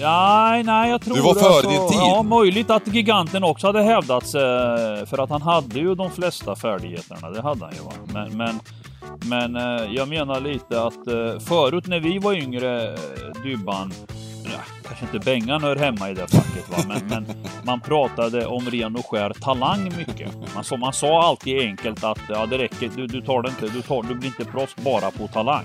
Nej, nej, jag tror... Du var före din tid. Ja, möjligt att giganten också hade hävdats. Eh, för att han hade ju de flesta färdigheterna. Det hade han ju. Va? Men, men, men eh, jag menar lite att eh, förut när vi var yngre, Dybban, kanske inte Bengan hör hemma i det facket, va? Men, men man pratade om ren och skär talang mycket. Man, så, man sa alltid enkelt att ja, det räcker, du, du tar det inte, du, tar, du blir inte proffs bara på talang.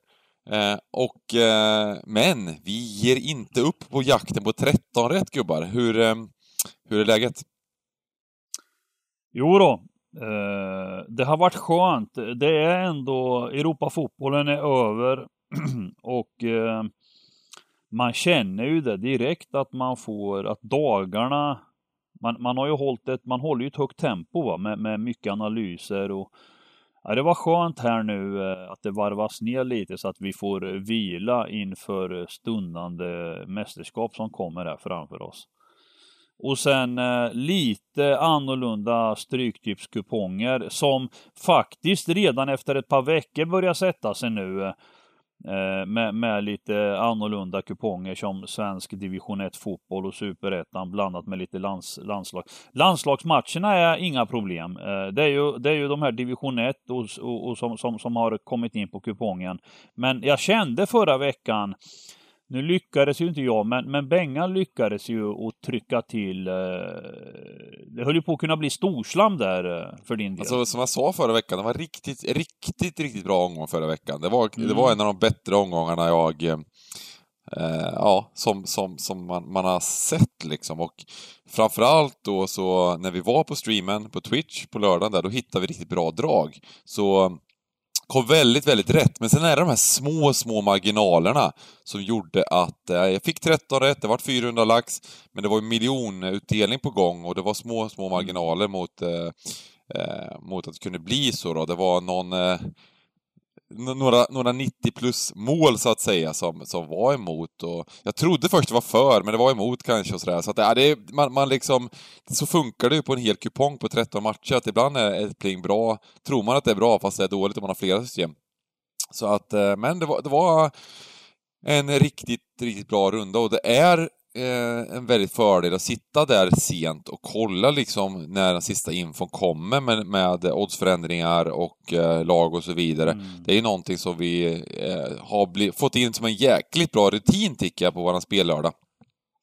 Eh, och, eh, men vi ger inte upp på jakten på 13 rätt gubbar. Hur, eh, hur är läget? Jo då, eh, det har varit skönt. Det är ändå, Europafotbollen är över och eh, man känner ju det direkt att man får, att dagarna, man, man har ju hållit ett, man håller ju ett högt tempo va, med, med mycket analyser och Ja, det var skönt här nu eh, att det varvas ner lite så att vi får vila inför stundande mästerskap som kommer här framför oss. Och sen eh, lite annorlunda stryktipskuponger som faktiskt redan efter ett par veckor börjar sätta sig nu. Eh, Eh, med, med, lite annorlunda kuponger som svensk division 1 fotboll och superettan blandat med lite lands, landslag. Landslagsmatcherna är inga problem. Eh, det är ju, det är ju de här division 1 och, och, och som, som, som har kommit in på kupongen. Men jag kände förra veckan nu lyckades ju inte jag, men, men Bengan lyckades ju att trycka till. Eh, det höll ju på att kunna bli storslam där eh, för din del. Alltså, som jag sa förra veckan, det var riktigt, riktigt, riktigt bra omgång förra veckan. Det var, mm. det var en av de bättre omgångarna jag eh, ja, som, som, som man, man har sett liksom. Och framförallt då så när vi var på streamen på Twitch på lördagen där, då hittade vi riktigt bra drag. Så kom väldigt, väldigt rätt. Men sen är det de här små, små marginalerna som gjorde att eh, jag fick 13 rätt, det var 400 lax, men det var en miljonutdelning på gång och det var små, små marginaler mot, eh, eh, mot att det kunde bli så då. Det var någon eh, några, några 90 plus mål så att säga som, som var emot och jag trodde först det var för, men det var emot kanske och sådär. Så att ja, det är, man, man liksom, så funkar det ju på en hel kupong på 13 matcher att ibland är ett pling bra, tror man att det är bra fast det är dåligt om man har flera system. Så att, eh, men det var, det var en riktigt, riktigt bra runda och det är eh, en väldigt fördel att sitta där sent och kolla liksom när den sista infon kommer med, med oddsförändringar och eh, lag och så vidare. Mm. Det är ju någonting som vi eh, har fått in som en jäkligt bra rutin tycker jag på våran spellördag.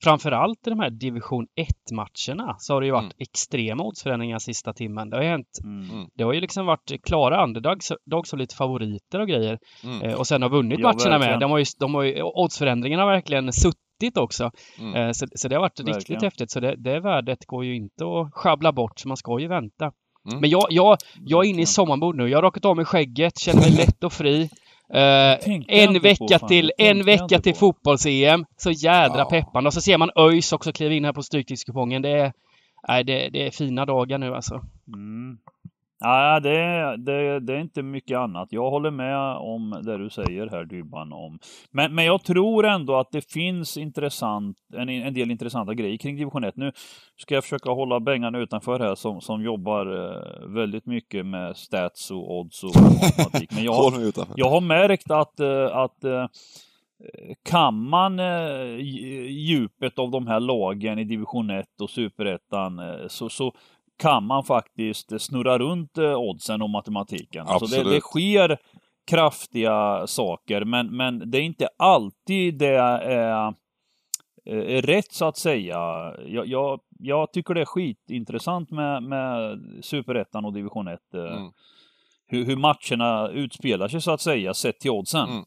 Framförallt i de här division 1-matcherna så har det ju varit mm. extrema oddsförändringar sista timmen. Det har ju hänt. Mm. mm. Det har ju liksom varit klara underdogs och lite favoriter och grejer. Mm. Eh, och sen har vunnit ja, matcherna verkligen. med. De har ju, de har ju, oddsförändringarna har verkligen suttit häftigt också. Mm. Eh, så, så, det har varit Verkligen. riktigt häftigt. Så det, det värdet går ju inte att schabbla bort, så man ska ju vänta. Mm. Men jag, jag, jag är inne i sommarmode nu. Jag har rakat av mig skägget, känner mig lätt och fri. Uh, en vecka på, till, en vecka till fotbolls-EM. Så jädra ja. peppande. Och så ser man ÖIS också kliva in här på Stryktipskupongen. Det är, nej, det, det är fina dagar nu alltså. Mm. Ja, det, det, det är inte mycket annat. Jag håller med om det du säger här Dybban om. Men, men jag tror ändå att det finns intressant, en, en del intressanta grejer kring division 1. Nu ska jag försöka hålla Bengan utanför här som, som jobbar eh, väldigt mycket med stats och odds och matematik. Men jag, har, jag har märkt att, eh, att eh, kan man djupet av de här lagen i division 1 och superettan så, så kan man faktiskt snurra runt eh, oddsen och matematiken. Alltså det, det, sker kraftiga saker, men, men det är inte alltid det är, är rätt så att säga. Jag, jag, jag, tycker det är skitintressant med, med Superettan och Division 1. Eh, mm. Hur, hur matcherna utspelar sig så att säga, sett till oddsen. Mm.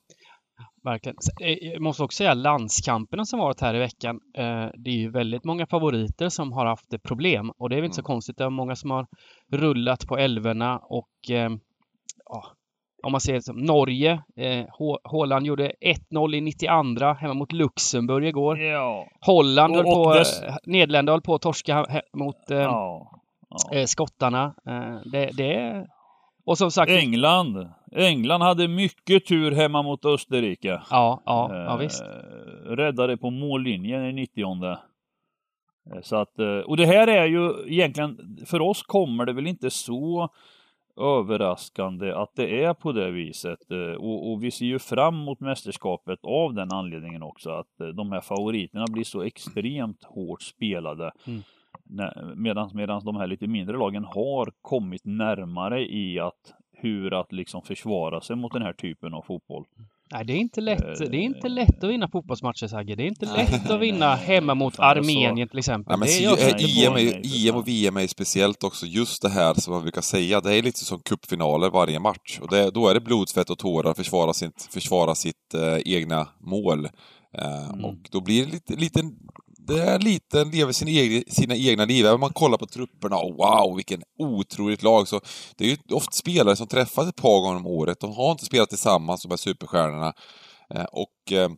Verkligen. Jag måste också säga landskamperna som varit här i veckan. Det är ju väldigt många favoriter som har haft problem och det är väl inte så mm. konstigt. Det är många som har rullat på älvorna och ja, om man ser det som Norge. Eh, Håland gjorde 1-0 i 92 hemma mot Luxemburg igår. Ja. Holland höll på, dess... Eh, Nederländerna höll på att torska mot eh, ja. Ja. Eh, skottarna. Eh, det, det och som sagt... England. England hade mycket tur hemma mot Österrike. Ja, ja, ja visst. Räddade på mållinjen i 90 så att, och det här är ju egentligen, för oss kommer det väl inte så överraskande att det är på det viset. Eh, och, och, vi ser ju fram emot mästerskapet av den anledningen också, att eh, de här favoriterna blir så extremt hårt spelade. Mm. Medan medans de här lite mindre lagen har kommit närmare i att hur att liksom försvara sig mot den här typen av fotboll. Nej, det är inte lätt. Det är inte lätt att vinna fotbollsmatcher, Sagge. Det är inte lätt att vinna hemma mot Armenien till exempel. Nej, men det är EM, EM och VM är speciellt också just det här som man brukar säga. Det är lite som cupfinaler varje match. Och det, då är det blodsvett och tårar att försvara sitt, försvara sitt eh, egna mål. Eh, mm. Och då blir det lite, lite det är lite, lever sina egna, sina egna liv. Även om man kollar på trupperna, wow, vilken otroligt lag. Så det är ju ofta spelare som träffas ett par gånger om året. De har inte spelat tillsammans, de här superstjärnorna. Eh, och eh,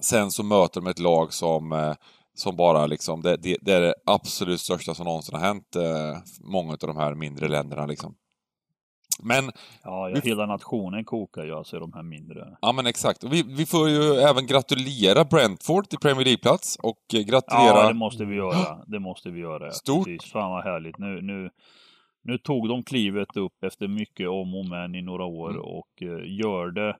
sen så möter de ett lag som, eh, som bara liksom, det, det, det, är det absolut största som någonsin har hänt eh, många av de här mindre länderna liksom. Men... Ja, ja hela nationen kokar ju alltså i de här mindre. Ja, men exakt. Vi, vi får ju även gratulera Brentford till Premier League-plats och gratulera... Ja, det måste vi göra. Det måste vi göra. Stort! Precis. Fan vad härligt. Nu, nu, nu tog de klivet upp efter mycket om och men i några år mm. och uh, gör det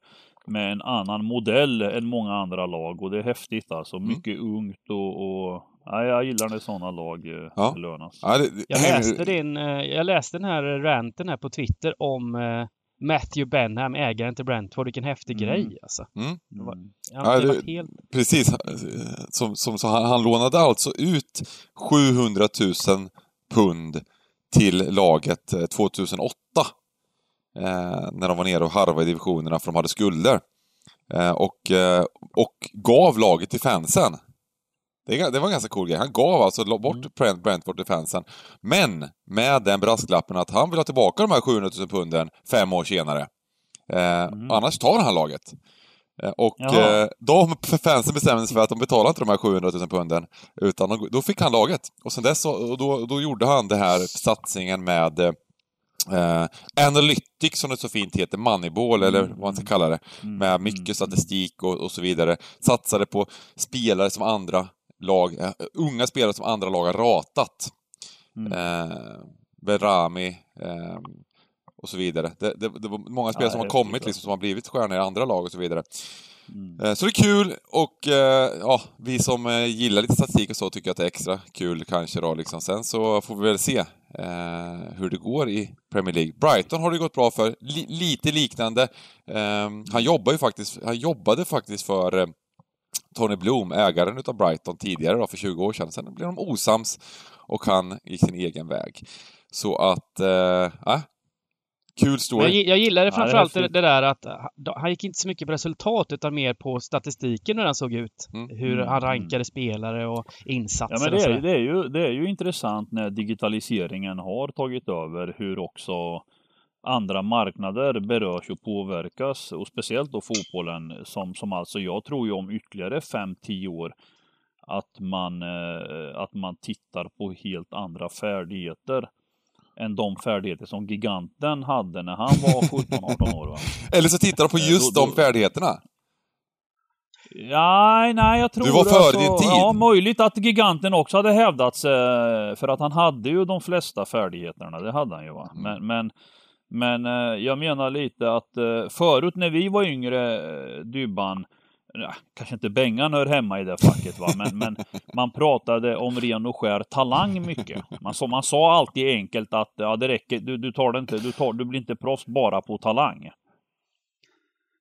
med en annan modell än många andra lag och det är häftigt alltså. Mm. Mycket ungt och, och Ja, jag gillar när sådana lag eh, ja. lönas. Ja, det, jag, läste din, eh, jag läste den här ranten här på Twitter om eh, Matthew Benham, ägaren till Brentford. Vilken häftig mm. grej alltså. Mm. Det var, ja, det, helt... Precis. Som, som, så han, han lånade alltså ut 700 000 pund till laget 2008. Eh, när de var nere och harvade i divisionerna för de hade skulder. Eh, och, eh, och gav laget till fansen. Det, det var en ganska cool grej. Han gav alltså bort mm. Brentford till fansen. Men med den brasklappen att han vill ha tillbaka de här 700 000 punden fem år senare. Eh, mm. Annars tar han laget. Eh, och eh, de, fansen bestämde sig för att de betalar inte de här 700 000 punden. Utan de, då fick han laget. Och sen dess så, då, då gjorde han det här satsningen med eh, Analytics, som det så fint heter, Moneyball, eller vad man ska kalla det. Mm. Med mycket mm. statistik och, och så vidare. Satsade på spelare som andra lag, uh, unga spelare som andra lag har ratat. Mm. Uh, Berami uh, och så vidare. Det, det, det var många spelare ja, som har kommit liksom, som har blivit stjärnor i andra lag och så vidare. Mm. Så det är kul och ja, vi som gillar lite statistik och så tycker att det är extra kul kanske då liksom. Sen så får vi väl se eh, hur det går i Premier League. Brighton har det gått bra för, L lite liknande. Eh, han jobbar ju faktiskt, han jobbade faktiskt för Tony Bloom, ägaren utav Brighton tidigare då, för 20 år sedan. Sen blev de osams och han gick sin egen väg. Så att, äh, kul story. Jag, jag gillade framförallt ja, det, det, där att han gick inte så mycket på resultat utan mer på statistiken hur den såg ut. Mm. Hur han mm. rankade mm. spelare och insatser. Ja, men det, är, det, är ju, det är ju intressant när digitaliseringen har tagit över hur också andra marknader berörs och påverkas och speciellt då fotbollen som, som alltså jag tror ju om ytterligare 5-10 år att man, eh, att man tittar på helt andra färdigheter än de färdigheter som giganten hade när han var 17-18 år. Va? Eller så tittar de på eh, just då, då... de färdigheterna. Nej, nej, jag tror... Du var före alltså, din tid. Ja, möjligt att giganten också hade hävdat sig, för att han hade ju de flesta färdigheterna, det hade han ju va. Mm. Men, men men eh, jag menar lite att eh, förut när vi var yngre, eh, Dybban, eh, ja, kanske inte Bengan hör hemma i det facket, va? Men, men man pratade om ren och skär talang mycket. Man, så, man sa alltid enkelt att ja, det räcker, du, du tar det inte, du, tar, du blir inte proffs bara på talang.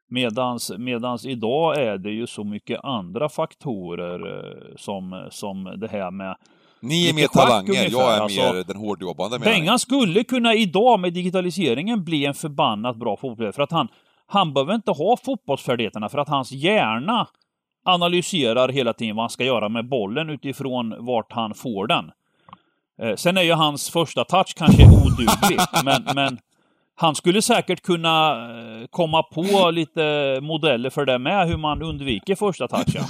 Medans, medans idag är det ju så mycket andra faktorer eh, som, som det här med ni är mer talanger, jag är alltså, mer den hårdjobbande. Bengan skulle kunna idag med digitaliseringen bli en förbannat bra fotbollsspelare för att han, han behöver inte ha fotbollsfärdigheterna för att hans hjärna analyserar hela tiden vad han ska göra med bollen utifrån vart han får den. Eh, sen är ju hans första touch kanske oduglig, men, men han skulle säkert kunna eh, komma på lite modeller för det med, hur man undviker första touchen.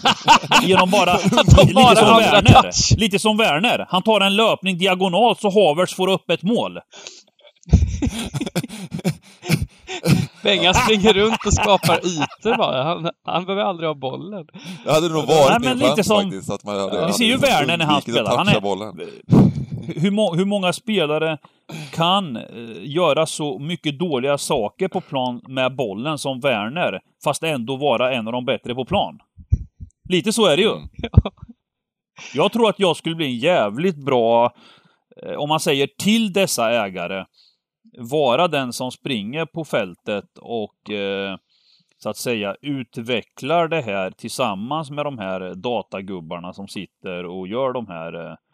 Genom bara... lite, som Werner. lite som Werner. Han tar en löpning diagonalt så Havertz får upp ett mål. Bengan springer runt och skapar ytor bara. Han, han behöver aldrig ha bollen. Det hade nog varit Nej, men lite som, faktiskt. Att man hade, vi ser ju Werner när han spelar. Han är, bollen. Hur, må, hur många spelare kan eh, göra så mycket dåliga saker på plan med bollen som Werner, fast ändå vara en av de bättre på plan? Lite så är det ju. Mm. Jag tror att jag skulle bli en jävligt bra, eh, om man säger till dessa ägare, vara den som springer på fältet och eh, så att säga utvecklar det här tillsammans med de här datagubbarna som sitter och gör de här eh, Eh,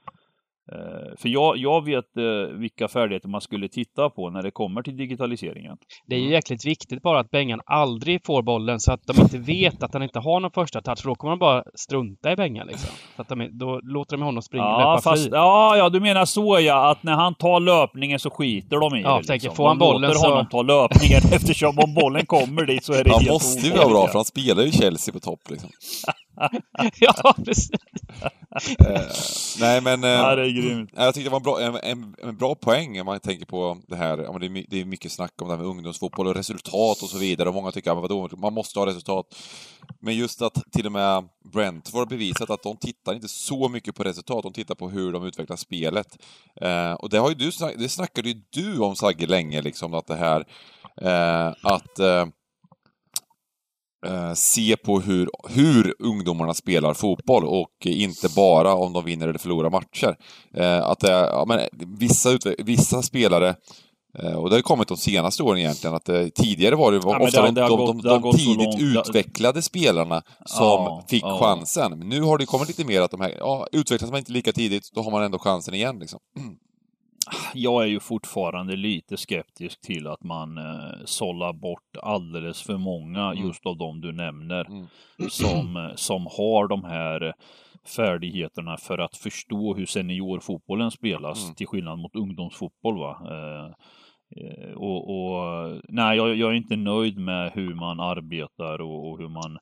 för jag, jag vet eh, vilka färdigheter man skulle titta på när det kommer till digitaliseringen. Det är ju jäkligt viktigt bara att Bengan aldrig får bollen så att de inte vet att han inte har någon första touch för då kommer de bara strunta i Bengan liksom. Så att de, då låter de honom springa ja, löpa fast, fri. Ja, ja, du menar så ja, att när han tar löpningen så skiter de i ja, det. Tänker, liksom. får han de bollen låter så... honom ta löpningen eftersom om bollen kommer dit så är det Han måste ju vara bra för han spelar ju Chelsea på topp liksom. ja, precis. eh, nej, men... Eh, ja, det är grymt. Jag tyckte det var en bra, en, en, en bra poäng om man tänker på det här. Ja, det, är, det är mycket snack om det här med ungdomsfotboll och resultat och så vidare. Och många tycker att ja, man måste ha resultat. Men just att till och med Brentford har bevisat att de tittar inte så mycket på resultat, de tittar på hur de utvecklar spelet. Eh, och det har ju du, det snackade ju du om Sagge länge, liksom, att det här eh, att eh, eh, se på hur, hur ungdomarna spelar fotboll och inte bara om de vinner eller förlorar matcher. Eh, att det, ja, men, vissa, vissa spelare eh, och det har kommit de senaste åren egentligen, att det, tidigare var det ja, ofta det, de, det de, gått, de, de tidigt utvecklade spelarna som ja, fick ja. chansen. Men nu har det kommit lite mer att de här, ja, utvecklas man inte lika tidigt, då har man ändå chansen igen liksom. jag är ju fortfarande lite skeptisk till att man eh, sållar bort alldeles för många mm. just av de du nämner mm. som, som har de här färdigheterna för att förstå hur seniorfotbollen spelas mm. till skillnad mot ungdomsfotboll. Va? Eh, eh, och, och, nej, jag, jag, är inte nöjd med hur man arbetar och, och hur man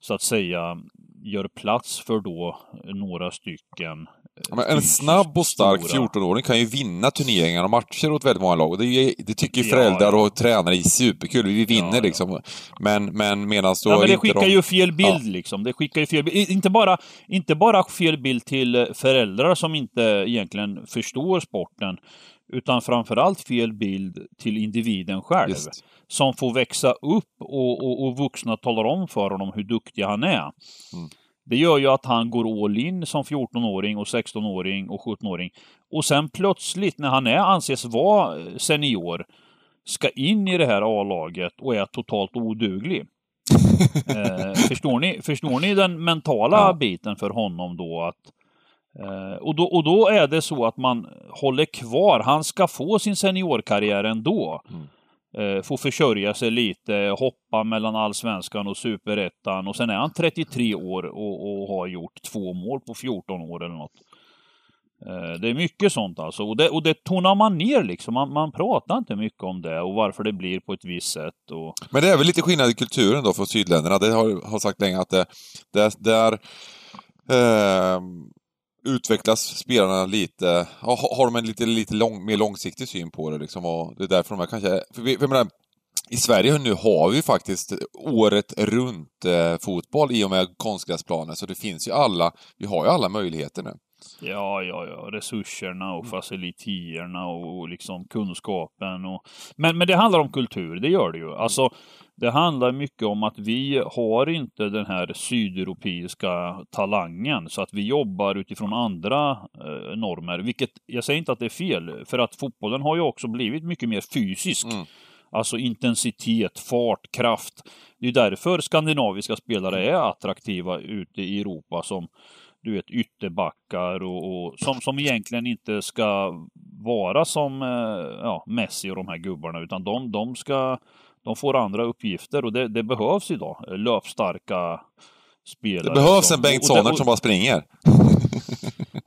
så att säga gör plats för då några stycken men en snabb och stark 14-åring kan ju vinna turneringar och matcher åt väldigt många lag. Och det, det tycker ju föräldrar och tränare är superkul. Vi vinner ja, liksom. Men, men medan då ja, men det skickar de... ju fel bild liksom. Det skickar ju fel bild. Inte bara, inte bara fel bild till föräldrar som inte egentligen förstår sporten. Utan framförallt fel bild till individen själv. Just. Som får växa upp och, och, och vuxna talar om för honom hur duktig han är. Mm. Det gör ju att han går all in som 14-åring och 16-åring och 17-åring. Och sen plötsligt när han är, anses vara senior, ska in i det här A-laget och är totalt oduglig. eh, förstår, ni, förstår ni den mentala ja. biten för honom då? att eh, och, då, och då är det så att man håller kvar, han ska få sin seniorkarriär ändå. Mm eh, får försörja sig lite, hoppa mellan allsvenskan och superettan och sen är han 33 år och, och har gjort två mål på 14 år eller något. Eh, det är mycket sånt alltså och det, och det tonar man ner liksom. Man, man pratar inte mycket om det och varför det blir på ett visst sätt. Och... Men det är väl lite skillnad i kulturen då för sydländerna. Det har, har sagt länge att det, det, det är eh, utvecklas spelarna lite, har de en lite, lite lång, mer långsiktig syn på det liksom och det är därför de är kanske, för vi, för menar, i Sverige nu har vi faktiskt året runt eh, fotboll i och med konstgräsplaner, så det finns ju alla, vi har ju alla möjligheter nu. Ja, ja, ja, resurserna och mm. facilitierna och liksom kunskapen och... Men, men det handlar om kultur, det gör det ju. Alltså, det handlar mycket om att vi har inte den här sydeuropeiska talangen så att vi jobbar utifrån andra eh, normer. Vilket, jag säger inte att det är fel, för att fotbollen har ju också blivit mycket mer fysisk. Mm. Alltså intensitet, fart, kraft. Det är därför skandinaviska spelare är attraktiva ute i Europa som du vet ytterbackar och, och som, som egentligen inte ska vara som eh, ja, Messi och de här gubbarna utan de, de ska de får andra uppgifter och det, det behövs idag. Löpstarka spelare. Det behövs en Bengt Sonnert som bara springer.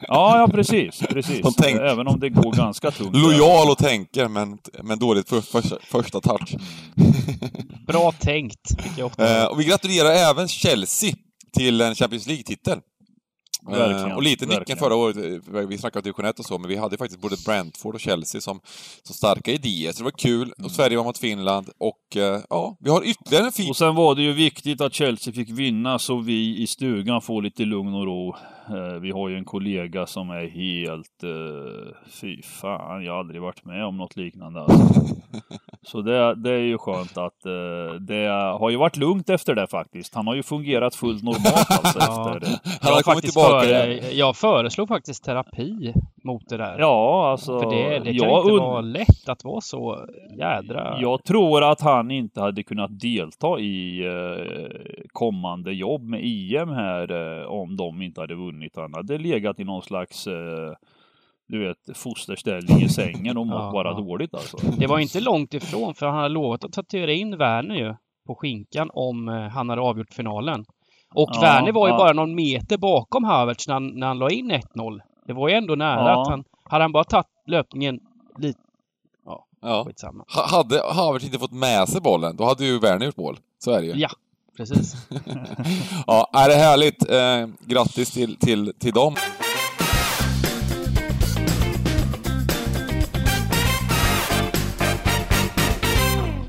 Ja, ja precis. precis. Tänk... Även om det går ganska tungt. Lojal och tänker, men, men dåligt för, för, första touch. Bra tänkt. Eh, och vi gratulerar även Chelsea till en Champions League-titel. Verkligen, och lite nicken förra året, eh, vi snackade division 1 och så, men vi hade faktiskt både Brentford och Chelsea som, som starka idéer, så det var kul. Och mm. Sverige var mot Finland och eh, ja, vi har ytterligare en fin... Och sen var det ju viktigt att Chelsea fick vinna så vi i stugan får lite lugn och ro. Eh, vi har ju en kollega som är helt... Fy fan, jag har aldrig varit med om något liknande. Alltså. Så det, det är ju skönt att uh, det har ju varit lugnt efter det faktiskt. Han har ju fungerat fullt normalt alltså ja. efter det. Han har kommit tillbaka. För, jag föreslog faktiskt terapi mot det där. Ja, alltså. För det, det kan inte vara lätt att vara så jädra... Jag tror att han inte hade kunnat delta i kommande jobb med IM här om de inte hade vunnit. Han hade legat i någon slags du vet, fosterställning i sängen och mått ja, bara ja. dåligt alltså. Det var inte långt ifrån för han hade lovat att tatuera in Werner ju på skinkan om eh, han hade avgjort finalen. Och ja, Werner var ju bara någon meter bakom Havertz när han, när han la in 1-0. Det var ju ändå nära att han... Hade han bara tagit löpningen lite... Ja, ja. skitsamma. hade Havertz inte fått med sig bollen, då hade ju Werner gjort mål. Så är det ju. Ja, precis. ja, är det härligt. Eh, grattis till, till, till dem.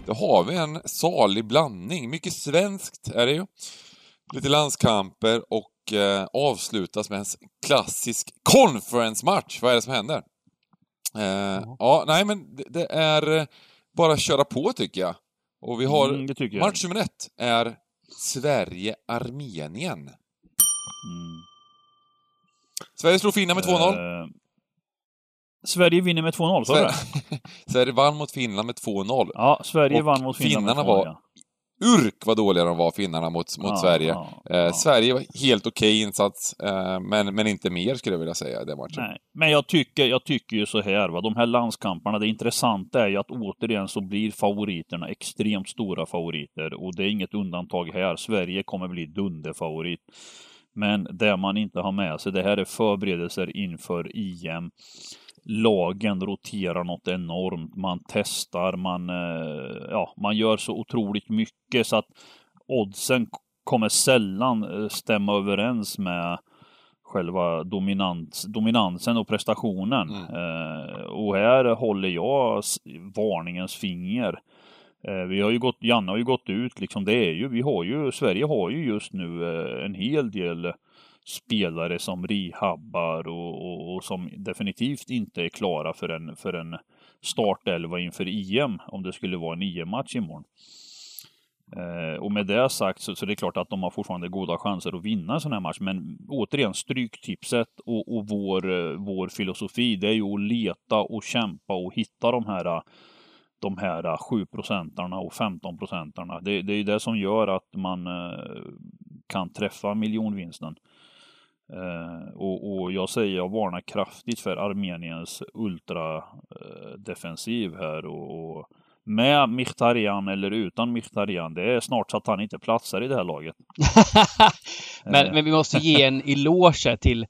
Då har vi en salig blandning. Mycket svenskt är det ju. Lite landskamper och eh, avslutas med en klassisk conference-match. Vad är det som händer? Eh, mm. Ja, nej men det, det är eh, bara att köra på tycker jag. Och vi har... Mm, match nummer ett är Sverige-Armenien. Mm. Sverige slår Finland med 2-0. Sverige vinner med 2-0, sa du Sverige vann mot Finland med 2-0. Ja, Sverige och vann mot Finland med 2-0. Var, ja. Urk vad dåliga de var, finnarna, mot, mot ja, Sverige. Ja, eh, Sverige var helt okej okay insats, eh, men, men inte mer skulle jag vilja säga i den matchen. Nej, men jag tycker, jag tycker ju så här, va, de här landskamperna, det intressanta är ju att återigen så blir favoriterna extremt stora favoriter och det är inget undantag här. Sverige kommer bli dunderfavorit. Men det man inte har med sig, det här är förberedelser inför EM lagen roterar något enormt. Man testar, man, eh, ja, man gör så otroligt mycket så att oddsen kommer sällan eh, stämma överens med själva dominans, dominansen och prestationen. Mm. Eh, och här håller jag varningens finger. Eh, vi har ju gått, Janne har ju gått ut liksom, det är ju, vi har ju, Sverige har ju just nu eh, en hel del spelare som rehabbar och, och, och, som definitivt inte är klara för en, för en startelva inför EM, om det skulle vara en EM-match imorgon. Eh, och med det sagt så, så det är klart att de har fortfarande goda chanser att vinna en sån här match. Men återigen, stryktipset och, och vår, vår filosofi, det är ju att leta och kämpa och hitta de här de här 7 procentarna och 15 procentarna. Det, det är ju det som gör att man eh, kan träffa miljonvinsten. Eh, och, och, jag säger, jag varnar kraftigt för Armeniens ultradefensiv eh, här och, och med Mkhitaryan eller utan Mkhitaryan, det är snart så att han inte platsar i det här laget. men, eh. men vi måste ge en eloge till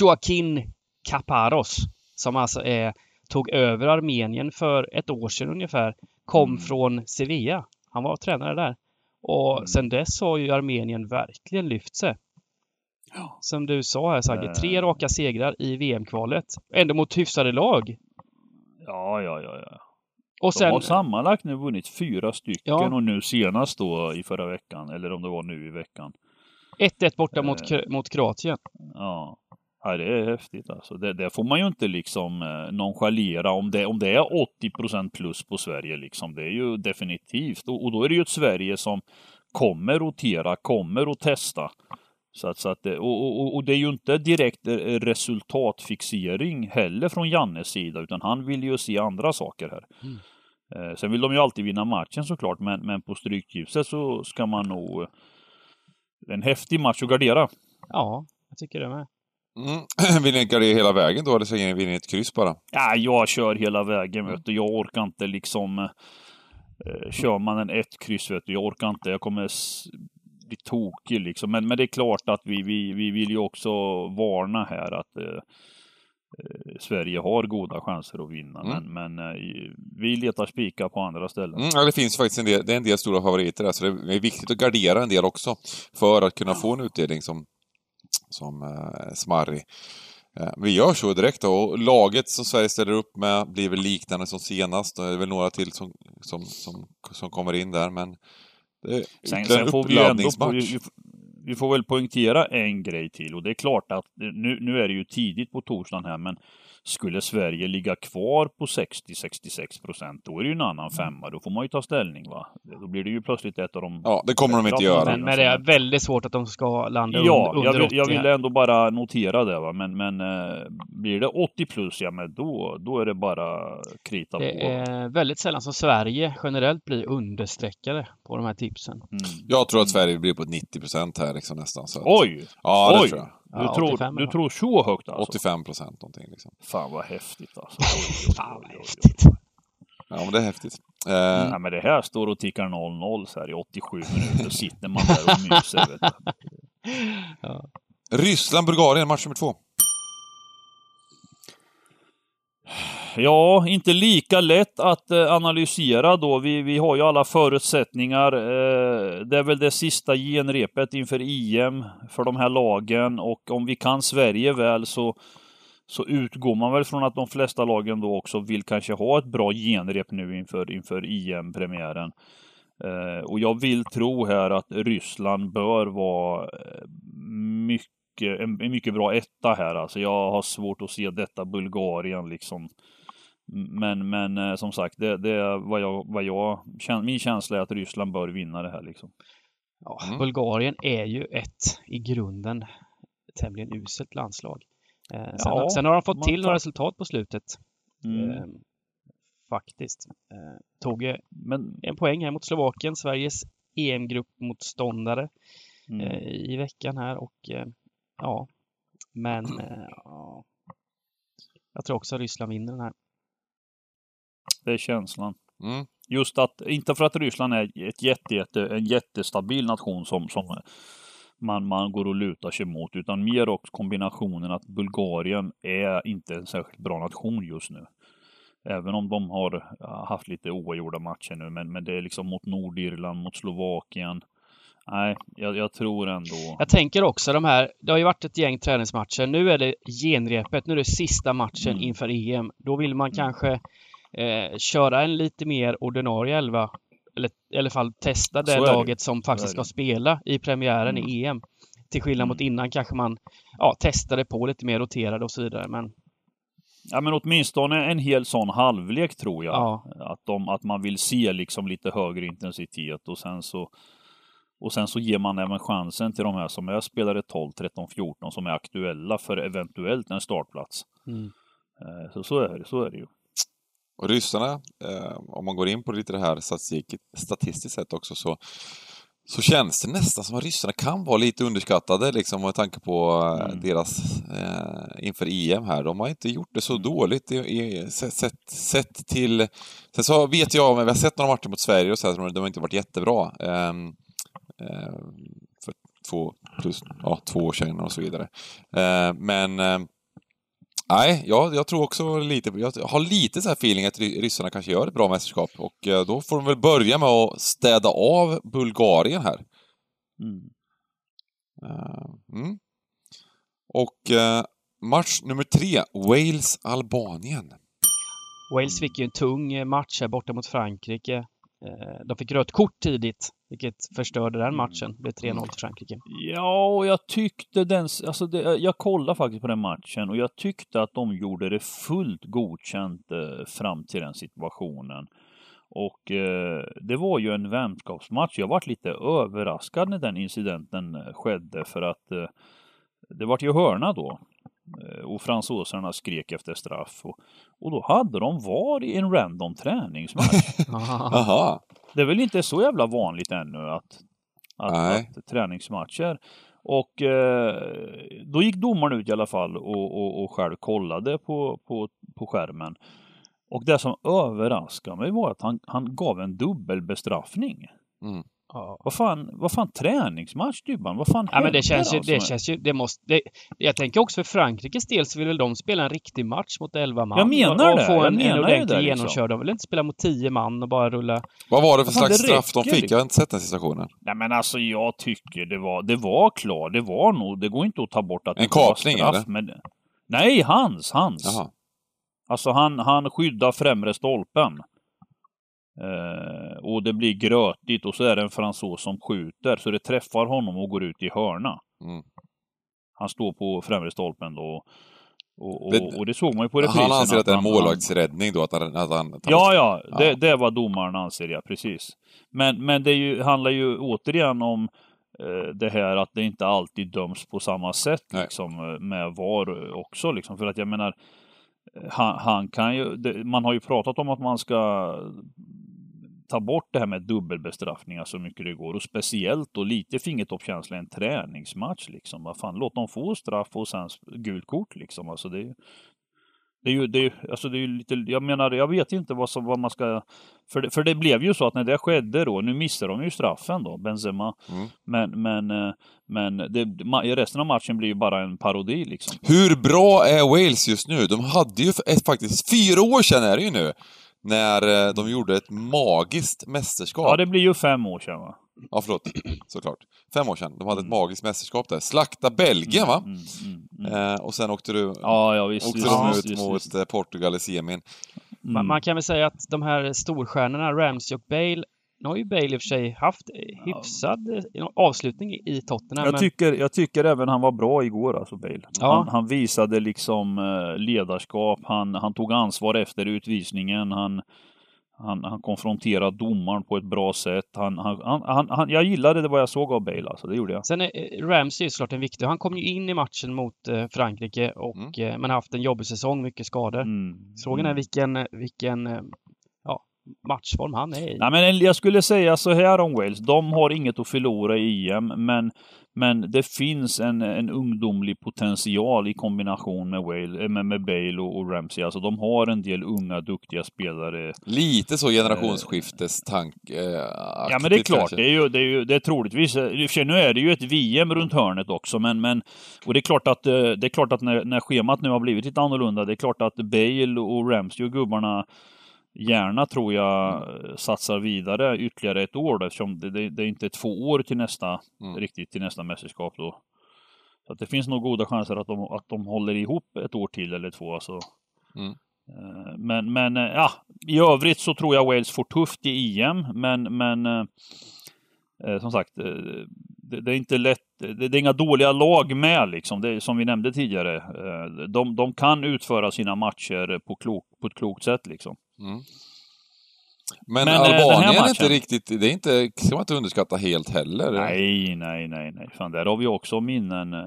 Joaquin Kaparos som alltså är, tog över Armenien för ett år sedan ungefär. Kom mm. från Sevilla. Han var tränare där. Och mm. sen dess har ju Armenien verkligen lyft sig. Som du sa här Sagge, tre eh. raka segrar i VM-kvalet. Ändå mot hyfsade lag. Ja, ja, ja. ja. Och sen... De har sammanlagt nu vunnit fyra stycken ja. och nu senast då i förra veckan, eller om det var nu i veckan. 1-1 borta mot, eh. mot Kroatien. Ja. Ja, det är häftigt alltså. Det, det får man ju inte liksom eh, nonchalera om det, om det är 80% plus på Sverige liksom. Det är ju definitivt. Och, och, då är det ju ett Sverige som kommer rotera, kommer att testa. Så att, så att, och, och, och, det är ju inte direkt eh, resultatfixering heller från Jannes sida, utan han vill ju se andra saker här. Mm. Eh, sen vill de ju alltid vinna matchen såklart, men, men på strykljuset så ska man nog... En häftig match att gardera. Ja, jag tycker det med. Mm. Vill ni gardera hela vägen då, eller så vill ni ett kryss bara? Ja, jag kör hela vägen, mm. vet du. Jag orkar inte liksom eh, kör man en ett kryss, vet du, jag orkar inte, jag kommer bli tokig liksom. Men, men det är klart att vi, vi, vi vill ju också varna här att eh, eh Sverige har goda chanser att vinna. Mm. Men, men eh, vi letar spikar på andra ställen. Mm, ja, det finns faktiskt en del, det är en del stora favoriter där, så det är viktigt att gardera en del också för att kunna få en utdelning som, som eh, smarrig. Eh, vi gör så direkt då. Och laget som Sverige ställer upp med blir väl liknande som senast. Det är väl några till som, som, som, som kommer in där, men sen, sen får vi ändå, vi, vi får väl poängtera en grej till och det är klart att nu, nu är det ju tidigt på torsdagen här men skulle Sverige ligga kvar på 60-66 procent, då är det ju en annan femma. Då får man ju ta ställning va. Då blir det ju plötsligt ett av de... Ja, det kommer de inte göra. Men, men det är väldigt svårt att de ska landa ja, under, under 80. Ja, jag ville ändå bara notera det va. Men, men äh, blir det 80 plus, ja men då, då är det bara krita det på. Det är väldigt sällan som Sverige generellt blir understreckade på de här tipsen. Mm. Jag tror att Sverige blir på 90 procent här liksom nästan. Så att... Oj! Ja, det tror jag. Du, ja, tror, du tror så högt alltså? 85 procent någonting liksom. Fan vad häftigt alltså. Fan vad häftigt. Ja men det är häftigt. Eh... Nej men det här står och tickar 0-0 så här i 87 minuter. Då sitter man där och myser vet. Ja. Ryssland-Bulgarien, match nummer två. Ja, inte lika lätt att eh, analysera då. Vi, vi har ju alla förutsättningar. Eh, det är väl det sista genrepet inför EM för de här lagen och om vi kan Sverige väl så, så utgår man väl från att de flesta lagen då också vill kanske ha ett bra genrep nu inför, inför EM-premiären. Eh, och jag vill tro här att Ryssland bör vara eh, mycket, en, en mycket bra etta här. Alltså jag har svårt att se detta Bulgarien liksom men, men eh, som sagt, det, det är vad jag, vad jag, min känsla är att Ryssland bör vinna det här liksom. Ja, mm. Bulgarien är ju ett i grunden tämligen uselt landslag. Eh, sen, ja, sen, har de fått till några resultat på slutet. Mm. Eh, faktiskt. Eh, tog men, en poäng här mot Slovakien, Sveriges EM-gruppmotståndare mm. Eh, i veckan här och eh, ja, men ja, jag tror också att Ryssland vinner den här. Det är känslan. Mm. Just att, inte för att Ryssland är ett jätte, jätte, en jättestabil nation som, som man, man går och lutar sig mot, utan mer också kombinationen att Bulgarien är inte en särskilt bra nation just nu. Även om de har haft lite oavgjorda matcher nu, men, men det är liksom mot Nordirland, mot Slovakien. Nej, jag, jag, tror ändå... Jag tänker också de här, det har ju varit ett gäng träningsmatcher. Nu är det genrepet, nu är det sista matchen mm. inför EM. Då vill man mm. kanske eh, köra en lite mer ordinarie elva. Eller i alla fall testa det laget det. som faktiskt ska spela i premiären mm. i EM. Till skillnad mm. mot innan kanske man ja, testade på lite mer roterade och så vidare. Men... Ja men åtminstone en hel sån halvlek tror jag. Ja. Att, de, att man vill se liksom lite högre intensitet och sen så och sen så ger man även chansen till de här som är spelare 12, 13, 14 som är aktuella för eventuellt en startplats. Mm. Eh, så, så, är det, så är det ju. Och ryssarna, eh, om man går in på lite det här statistiskt sett också, så, så känns det nästan som att ryssarna kan vara lite underskattade liksom med tanke på eh, mm. deras eh, inför EM här. De har inte gjort det så dåligt i, i, sett, sett till... Sen så vet jag, men vi har sett några matcher mot Sverige och så här, de har inte varit jättebra. Eh, eh, för två, plus, ja, två år sedan och så vidare. Eh, men eh, Nej, jag, jag tror också lite, jag har lite så här feeling att ryssarna kanske gör ett bra mästerskap och eh, då får de väl börja med att städa av Bulgarien här. Mm. Uh, mm. Och uh, match nummer tre, Wales-Albanien. Wales fick ju en tung match här borta mot Frankrike. Eh, de fick rött kort tidigt, vilket förstörde den matchen. Det blev 3-0 till Frankrike. Ja, och jag tyckte den... Alltså det, jag kollade faktiskt på den matchen och jag tyckte att de gjorde det fullt godkänt eh, fram till den situationen. Och eh, det var ju en vänskapsmatch. Jag varit lite överraskad när den incidenten eh, skedde för att eh, det vart ju hörna då. Eh, och fransosarna skrek efter straff. Och, och då hade de VAR i en random träningsmatch. Aha. Det är väl inte så jävla vanligt ännu att, att, att träningsmatcher. Och eh, då gick domaren ut i alla fall och, och, och själv kollade på, på, på skärmen. Och det som överraskade mig var att han, han gav en dubbelbestraffning. Mm. Ja. Vad fan, vad fan träningsmatch Dybban? Vad fan Ja, men det känns ju, det känns ju, det måste, det, jag tänker också för Frankrikes del så vill väl de spela en riktig match mot 11 man. Jag menar och, det, och få jag en, menar en ordentlig det, liksom. genomkörd. De vill inte spela mot 10 man och bara rulla. Vad var det för Fan, slags det straff de fick? liksom. Jag har inte sett den situationen. Nej men alltså jag tycker det var, det var klart, det var nog, det går inte att ta bort att En det var kapning, straff, eller? Men, nej, hans, hans. Jaha. Alltså han, han skyddar främre stolpen. Eh, och det blir grötigt och så är det en fransos som skjuter så det träffar honom och går ut i hörna. Mm. Han står på främre stolpen då. Och, och, Det- och det såg man ju på reprisen. Han anser att det är en målvaktsräddning då, att han... Att han, att Ja, ja, Ja. det, det är vad domaren anser, ja, precis. Men, men det ju, handlar ju återigen om eh, det här att det inte alltid döms på samma sätt Nej. liksom, eh, med VAR också. Liksom. För att jag menar, eh, han, han kan ju, det, man har ju pratat om att man ska ta bort det här med dubbelbestraffningar så mycket det går. Och speciellt då lite fingertoppskänsla i en träningsmatch liksom. Vad fan, låt dem få straff och sen gult kort liksom. Alltså det, det är ju, det är, alltså det är ju lite, jag menar, jag vet inte vad, som, vad man ska... För det, för det blev ju så att när det skedde då, nu missar de ju straffen då, Benzema. Mm. Men, men, eh, men det, resten av matchen blir ju bara en parodi liksom. Hur bra är Wales just nu? De hade ju ett, faktiskt, fyra år sedan är det ju nu, när eh, de gjorde ett magiskt mästerskap. Ja, det blir ju fem år sedan va? Ja, förlåt. Såklart. Fem år sedan. De hade ett magiskt mästerskap där. Slakta Belgien, va? Mm, mm, mm. Eh, och sen åkte du... Ja, ja visst. Åkte visst, de visst, ut visst, mot visst. eh, Portugal i semin. Man, Mm. man kan väl säga att de här storstjärnorna, Ramsey och Bale, nu har ju Bale i och för sig haft eh, hyfsad eh, avslutning i Tottenham. Jag men- tycker, jag tycker även han var bra igår, alltså Bale. Ja. Han, han visade liksom eh, ledarskap, han, han tog ansvar efter utvisningen, han, han, han konfronterade domaren på ett bra sätt. Han, han, han, han, jag gillade det vad jag såg av Bale, alltså, det gjorde jag. Sen är Ramsey är såklart en viktig. Han kom ju in i matchen mot Frankrike och Mm. men har haft en jobbig säsong, mycket skador. Mm. Frågan är Mm. vilken, vilken ja, matchform han är i. Nej, men jag skulle säga så här om Wales. De har inget att förlora i EM, men, men det finns en, en ungdomlig potential i kombination med, Wales, eh, med, med Bale och, och Ramsey. Alltså de har en del unga, duktiga spelare. Lite så generationsskiftestank... Eh, Ja men det är klart, det är ju, det är ju det är troligtvis, sig, nu är det ju ett VM runt hörnet också, men, men och det är klart att, eh, det är klart att när, när schemat nu har blivit lite annorlunda, det är klart att Bale och Ramsey och gubbarna gärna tror jag eh, satsar vidare ytterligare ett år då, eftersom det, det, det är inte två år till nästa, Mm. riktigt till nästa mästerskap då. Så att det finns nog goda chanser att de, att de håller ihop ett år till eller två. Alltså. Mm. Eh, Men, men eh, ja, i övrigt så tror jag Wales får tufft i EM, men, men eh, som sagt, det, det är inte lätt. Det, det är inga dåliga lag med liksom, det, som vi nämnde tidigare. De, de kan utföra sina matcher på, klok, på ett klokt sätt liksom. Mm. Men, Men, eh, Albanien är inte riktigt... Det är inte... ska man inte underskatta helt heller. Nej, nej, nej, nej. Fan, där har vi också minnen. eh,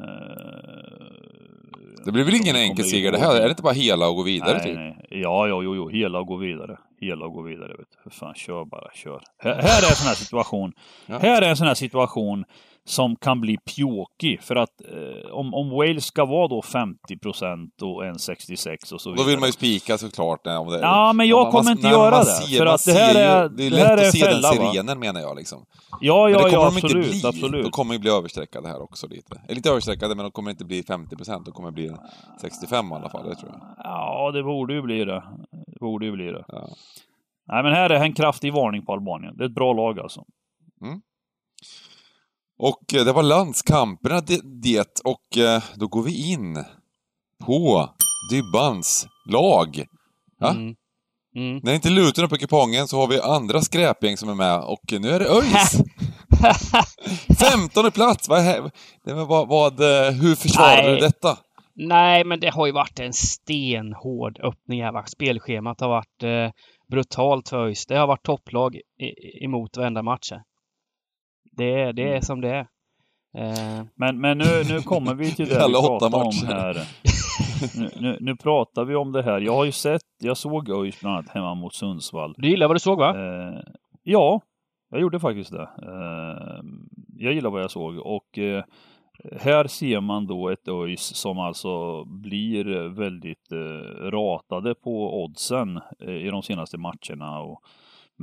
Det blir väl ingen enkel seger det här? Är det inte bara hela och gå vidare, nej, typ? nej. Ja, ja, jo, jo. Hela och gå vidare. Hela och gå vidare. Vet du. För fan, kör bara, kör. Här, här är en sån här situation. Ja. Här är en sån här situation som kan bli pjåkig. För att eh, om, om Wales ska vara då 50 procent och 1,66 och så Då vidare. vill man ju spika såklart. nej, Om det, Ja, men jag man- kommer man- inte göra det, ser- för att det här är- Det är det lätt är att en se den fälla, va? sirenen, menar jag. Liksom. Ja, Men ja, det kommer ja, de inte bli. absolut. De kommer ju bli överstreckade här också lite. Eller inte överstreckade, men de kommer inte bli 50 procent. De kommer bli 65 i alla fall, det tror jag. Ja, det borde ju bli det. Det borde ju bli det. Ja. Nej, men här är en kraftig varning på Albanien. Det är ett bra lag alltså. Och eh, det var landskamperna det, och eh, då går vi in på Dybbans lag. Ja? Mm. Mm. När inte Luton är på kupongen så har vi andra skräpgäng som är med och nu är det ÖIS! 15 plats! Vad, vad, vad, eh, hur försvarar Nej. du detta? Nej, men det har ju varit en stenhård öppning här. Spelschemat har varit eh, brutalt för ÖIS. Det har varit topplag i, emot varenda match. här. Det, är- det är Mm. som det är. Eh, Men, men nu, nu kommer vi till det vi Alla pratar om här. Nu, nu, nu pratar vi om det här. Jag har ju sett, jag såg ÖIS bland annat hemma mot Sundsvall. du gillar vad du såg va? Eh, ja, jag gjorde faktiskt det. Eh, jag gillar vad jag såg och här ser man då ett ÖIS som alltså blir väldigt ratade på oddsen i de senaste matcherna. Och,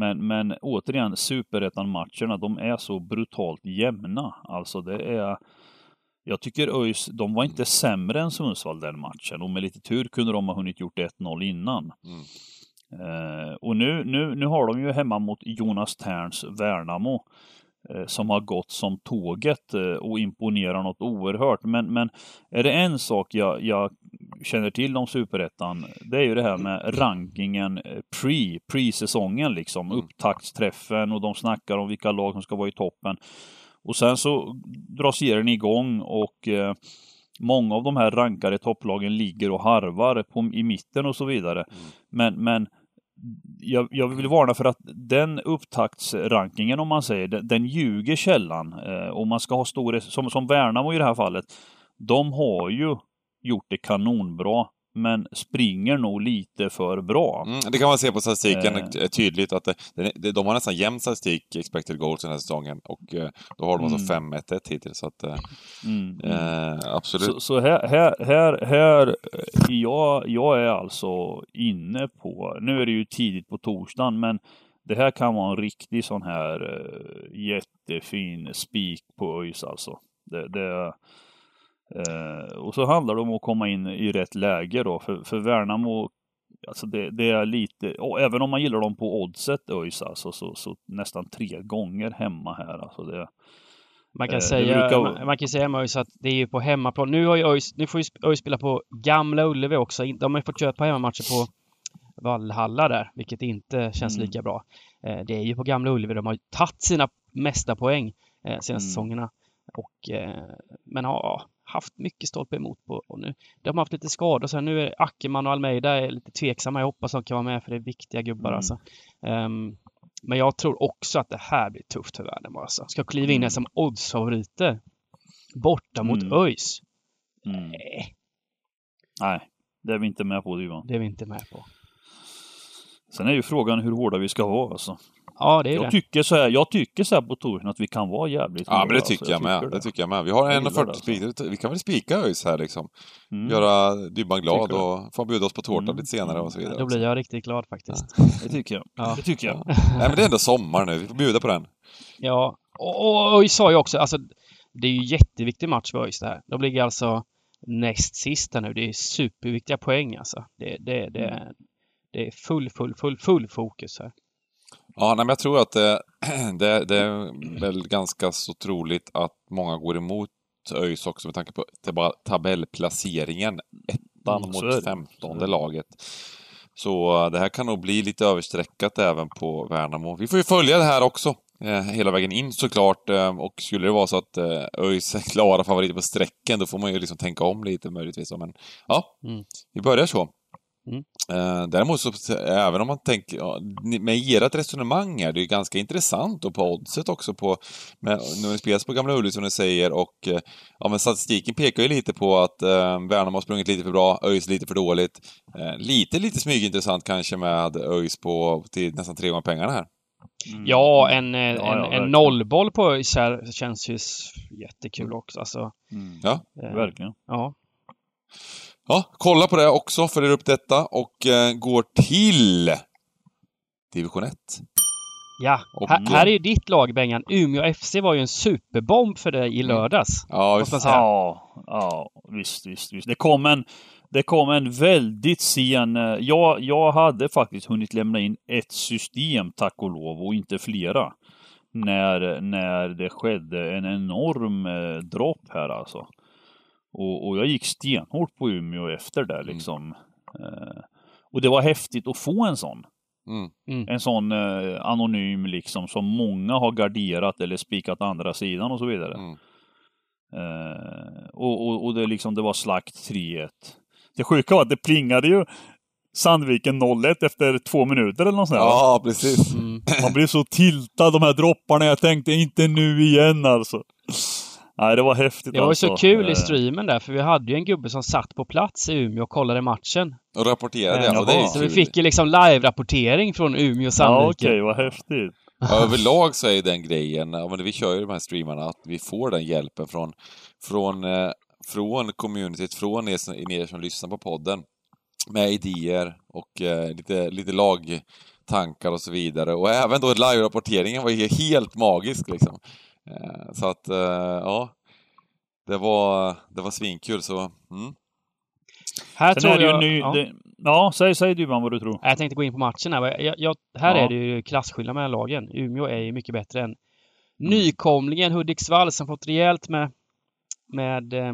men, men återigen, superettan-matcherna, de är så brutalt jämna. Alltså det är jag tycker ÖIS, de var inte sämre än Sundsvall den matchen och med lite tur kunde de ha hunnit gjort 1-0 innan. Mm. Eh, och nu, nu, nu har de ju hemma mot Jonas Terns Värnamo som har gått som tåget eh, och imponerar något oerhört. Men, men är det en sak jag, jag känner till om Superettan, det är ju det här med rankingen eh, pre, pre-säsongen liksom, mm. upptaktsträffen och de snackar om vilka lag som ska vara i toppen. Och sen så drar serien igång och eh, många av de här rankade topplagen ligger och harvar på, i mitten och så vidare. Mm. Men, men jag, jag, vill varna för att den upptaktsrankingen, om man säger, den, den ljuger källan. Eh, och man ska ha stor, som, som Värnamo i det här fallet, de har ju gjort det kanonbra men springer nog lite för bra. Mm, det kan man se på statistiken eh. tydligt att det, det, de har nästan jämn statistik, expected goals den här säsongen. Och eh, då har de alltså mm. 5-1-1 hittills. Så att, eh, mm, mm. eh, absolut. Så, så, här, här, här, här jag, jag är alltså inne på, nu är det ju tidigt på torsdagen, men det här kan vara en riktig sån här jättefin spik på ÖIS alltså. Det, det, Eh, och så handlar det om att komma in i rätt läge då, för, för Värnamo Alltså det, det, är lite, och även om man gillar dem på oddset ÖIS alltså, så, så nästan tre gånger hemma här. Alltså det, man kan, eh, säga, brukar... man, man, kan säga med ÖIS att det är ju på hemmaplan. Nu har ju ÖIS, nu får ju ÖIS spela på Gamla Ullevi också. De har ju fått köra på hemmamatcher på Vallhalla där, vilket inte känns mm. lika bra. Eh, det är ju på Gamla Ullevi de har tagit sina mesta poäng eh, senaste mm. säsongerna. Och, eh, men ja, haft mycket stolpe emot på och nu. De har haft lite skador så nu är Ackerman och Almeida är lite tveksamma. Jag hoppas de kan vara med för det är viktiga gubbar mm. alltså. Um, men jag tror också att det här blir tufft för Värnamo alltså. Ska kliva in mm. som oddsfavoriter. Borta mot mm. ÖIS. Mm. Nej. Nej, det är vi inte med på Duvan. Det är vi inte med på. Sen är ju frågan hur hårda vi ska vara alltså. Ja, det är jag det. Tycker så här, jag tycker så här på touren att vi kan vara jävligt Ja, men det tycker alltså. jag, jag, med. Det. det. tycker jag med. Vi har 1,40 spikar. Alltså. Vi kan väl spika ÖIS här liksom. Mm. Göra Dybban glad och få bjuda oss på tårta mm. lite senare och så vidare. Då blir jag riktigt glad faktiskt. Ja. Det tycker jag. Ja. Det tycker jag. Nej, men det är ändå sommar nu. Vi får bjuda på den. Ja, och, ÖIS sa ju också, alltså det är ju jätteviktig match för ÖIS det här. De ligger alltså näst sist här nu. Det är superviktiga poäng alltså. Det, det, det, mm. det är full, full, full, full fokus här. Ja, nej, men jag tror att det, det, det, är väl ganska så troligt att många går emot ÖIS också med tanke på tabellplaceringen. Ettan mm, mot femtonde laget. Så det här kan nog bli lite överstreckat även på Värnamo. Vi får ju följa det här också eh, hela vägen in såklart. Eh, och skulle det vara så att eh, ÖIS är klara favoriter på sträcken, då får man ju liksom tänka om lite möjligtvis. Men ja, mm. vi börjar så. Mm. Eh, däremot så, även om man tänker, ja, med ert resonemang här, det är ganska intressant och på oddset också på, med, när det spelas på Gamla Ullevi som du säger och eh, ja men statistiken pekar ju lite på att eh, Värnamo har sprungit lite för bra, ÖIS lite för dåligt. Eh, lite, lite smygintressant kanske med ÖIS på till nästan tre gånger pengarna här. Mm. Ja, en, eh, ja, en, en nollboll på ÖIS här känns ju jättekul också alltså. Mm. Ja, eh, verkligen. Ja. Ja, kolla på det också, följer upp detta och eh, går till division 1. Ja, och, här, här, är ju ditt lag Bengan. Umeå FC var ju en superbomb för dig i mm. lördags. Ja, visst. Ja, ja, visst, visst, visst. Det kom en, det kom en väldigt sen... Eh, jag, jag hade faktiskt hunnit lämna in ett system, tack och lov, och inte flera. När, när det skedde en enorm eh, dropp här alltså. Och, och jag gick stenhårt på Umeå efter det mm. liksom. Mm. och det var häftigt att få en sån. Mm. mm. En sån eh, anonym liksom som många har garderat eller spikat andra sidan och så vidare. Mm. Eh, och, och, och, det liksom, det var slakt 3-1. Det sjuka var att det plingade ju Sandviken 0-1 efter två minuter eller något sånt Ja, precis. Mm. Man blir så tiltad de här dropparna. Jag tänkte inte nu igen alltså. Nej, det var häftigt Det var alltså. så kul i eh. streamen där, för vi hade ju en gubbe som satt på plats i Umeå och kollade matchen. Och rapporterade, ja. Och det är så vi fick ju liksom live-rapportering från Umeå och Sandviken. Ja, okej, okay, vad häftigt. Överlag så är ju den grejen, ja, vi kör ju de här streamarna, att vi får den hjälpen från, från, eh, från communityt, från er, er som lyssnar på podden. Med idéer och eh, lite, lite lagtankar och så vidare. Och även då live-rapporteringen var ju helt magisk liksom. Eh, så att, eh, ja. Det var, det var svinkul så, mm. Här Sen tror är det jag... Ny, ja. Det, ja, säg, säg du vad du tror. Jag tänkte gå in på matchen här. Jag, jag, här ja. är det ju klasskillnad mellan lagen. Umeå är ju mycket bättre än mm. nykomlingen Hudiksvall som fått rejält med, med eh,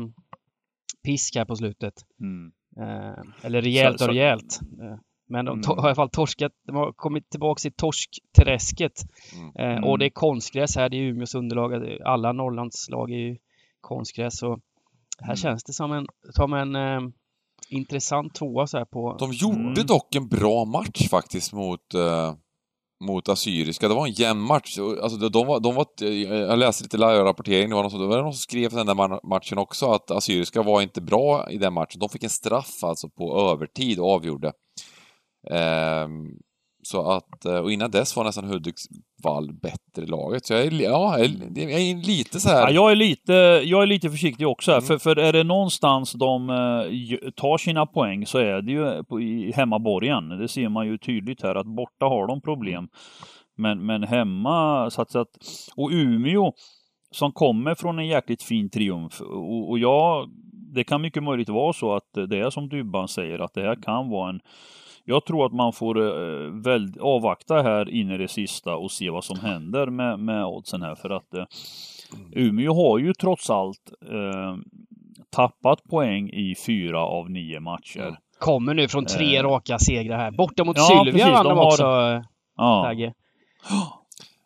pisk här på slutet. Mm. Eh, eller rejält så, och rejält. Eh, men de mm. har i alla fall torskat. De har kommit tillbaka i torskträsket. Mm. Eh, och det är konstgräs här. Det är Umeås underlag. Alla Norrlandslag är ju konstgräs. Och här mm. känns det som en, som en eh, intressant tvåa så här på... De gjorde mm. dock en bra match faktiskt mot, eh, mot Assyriska. Det var en jämn match. Alltså, de var, de var, jag läste lite live-rapportering, det var någon som, det var någon som skrev den där matchen också, att Assyriska var inte bra i den matchen. De fick en straff alltså på övertid och avgjorde. Eh, så att, eh, och innan dess var nästan Hudiksvall bättre laget. Så jag är, ja, jag är lite så här... Ja, jag, är lite, jag är lite försiktig också här. Mm. För, för är det någonstans de uh, tar sina poäng så är det ju på, i hemmaborgen. Det ser man ju tydligt här att borta har de problem. Men, men hemma, så att, så att, och Umeå som kommer från en jäkligt fin triumf. Och, och jag, det kan mycket möjligt vara så att det är som Dybban säger, att det här kan vara en jag tror att man får eh, väl, avvakta här in i det sista och se vad som händer med, med oddsen här för att eh, Umeå har ju trots allt eh, tappat poäng i fyra av nio matcher. Kommer nu från tre eh. raka segrar här. Borta mot ja, Sylvia vann de också, ja. Tage.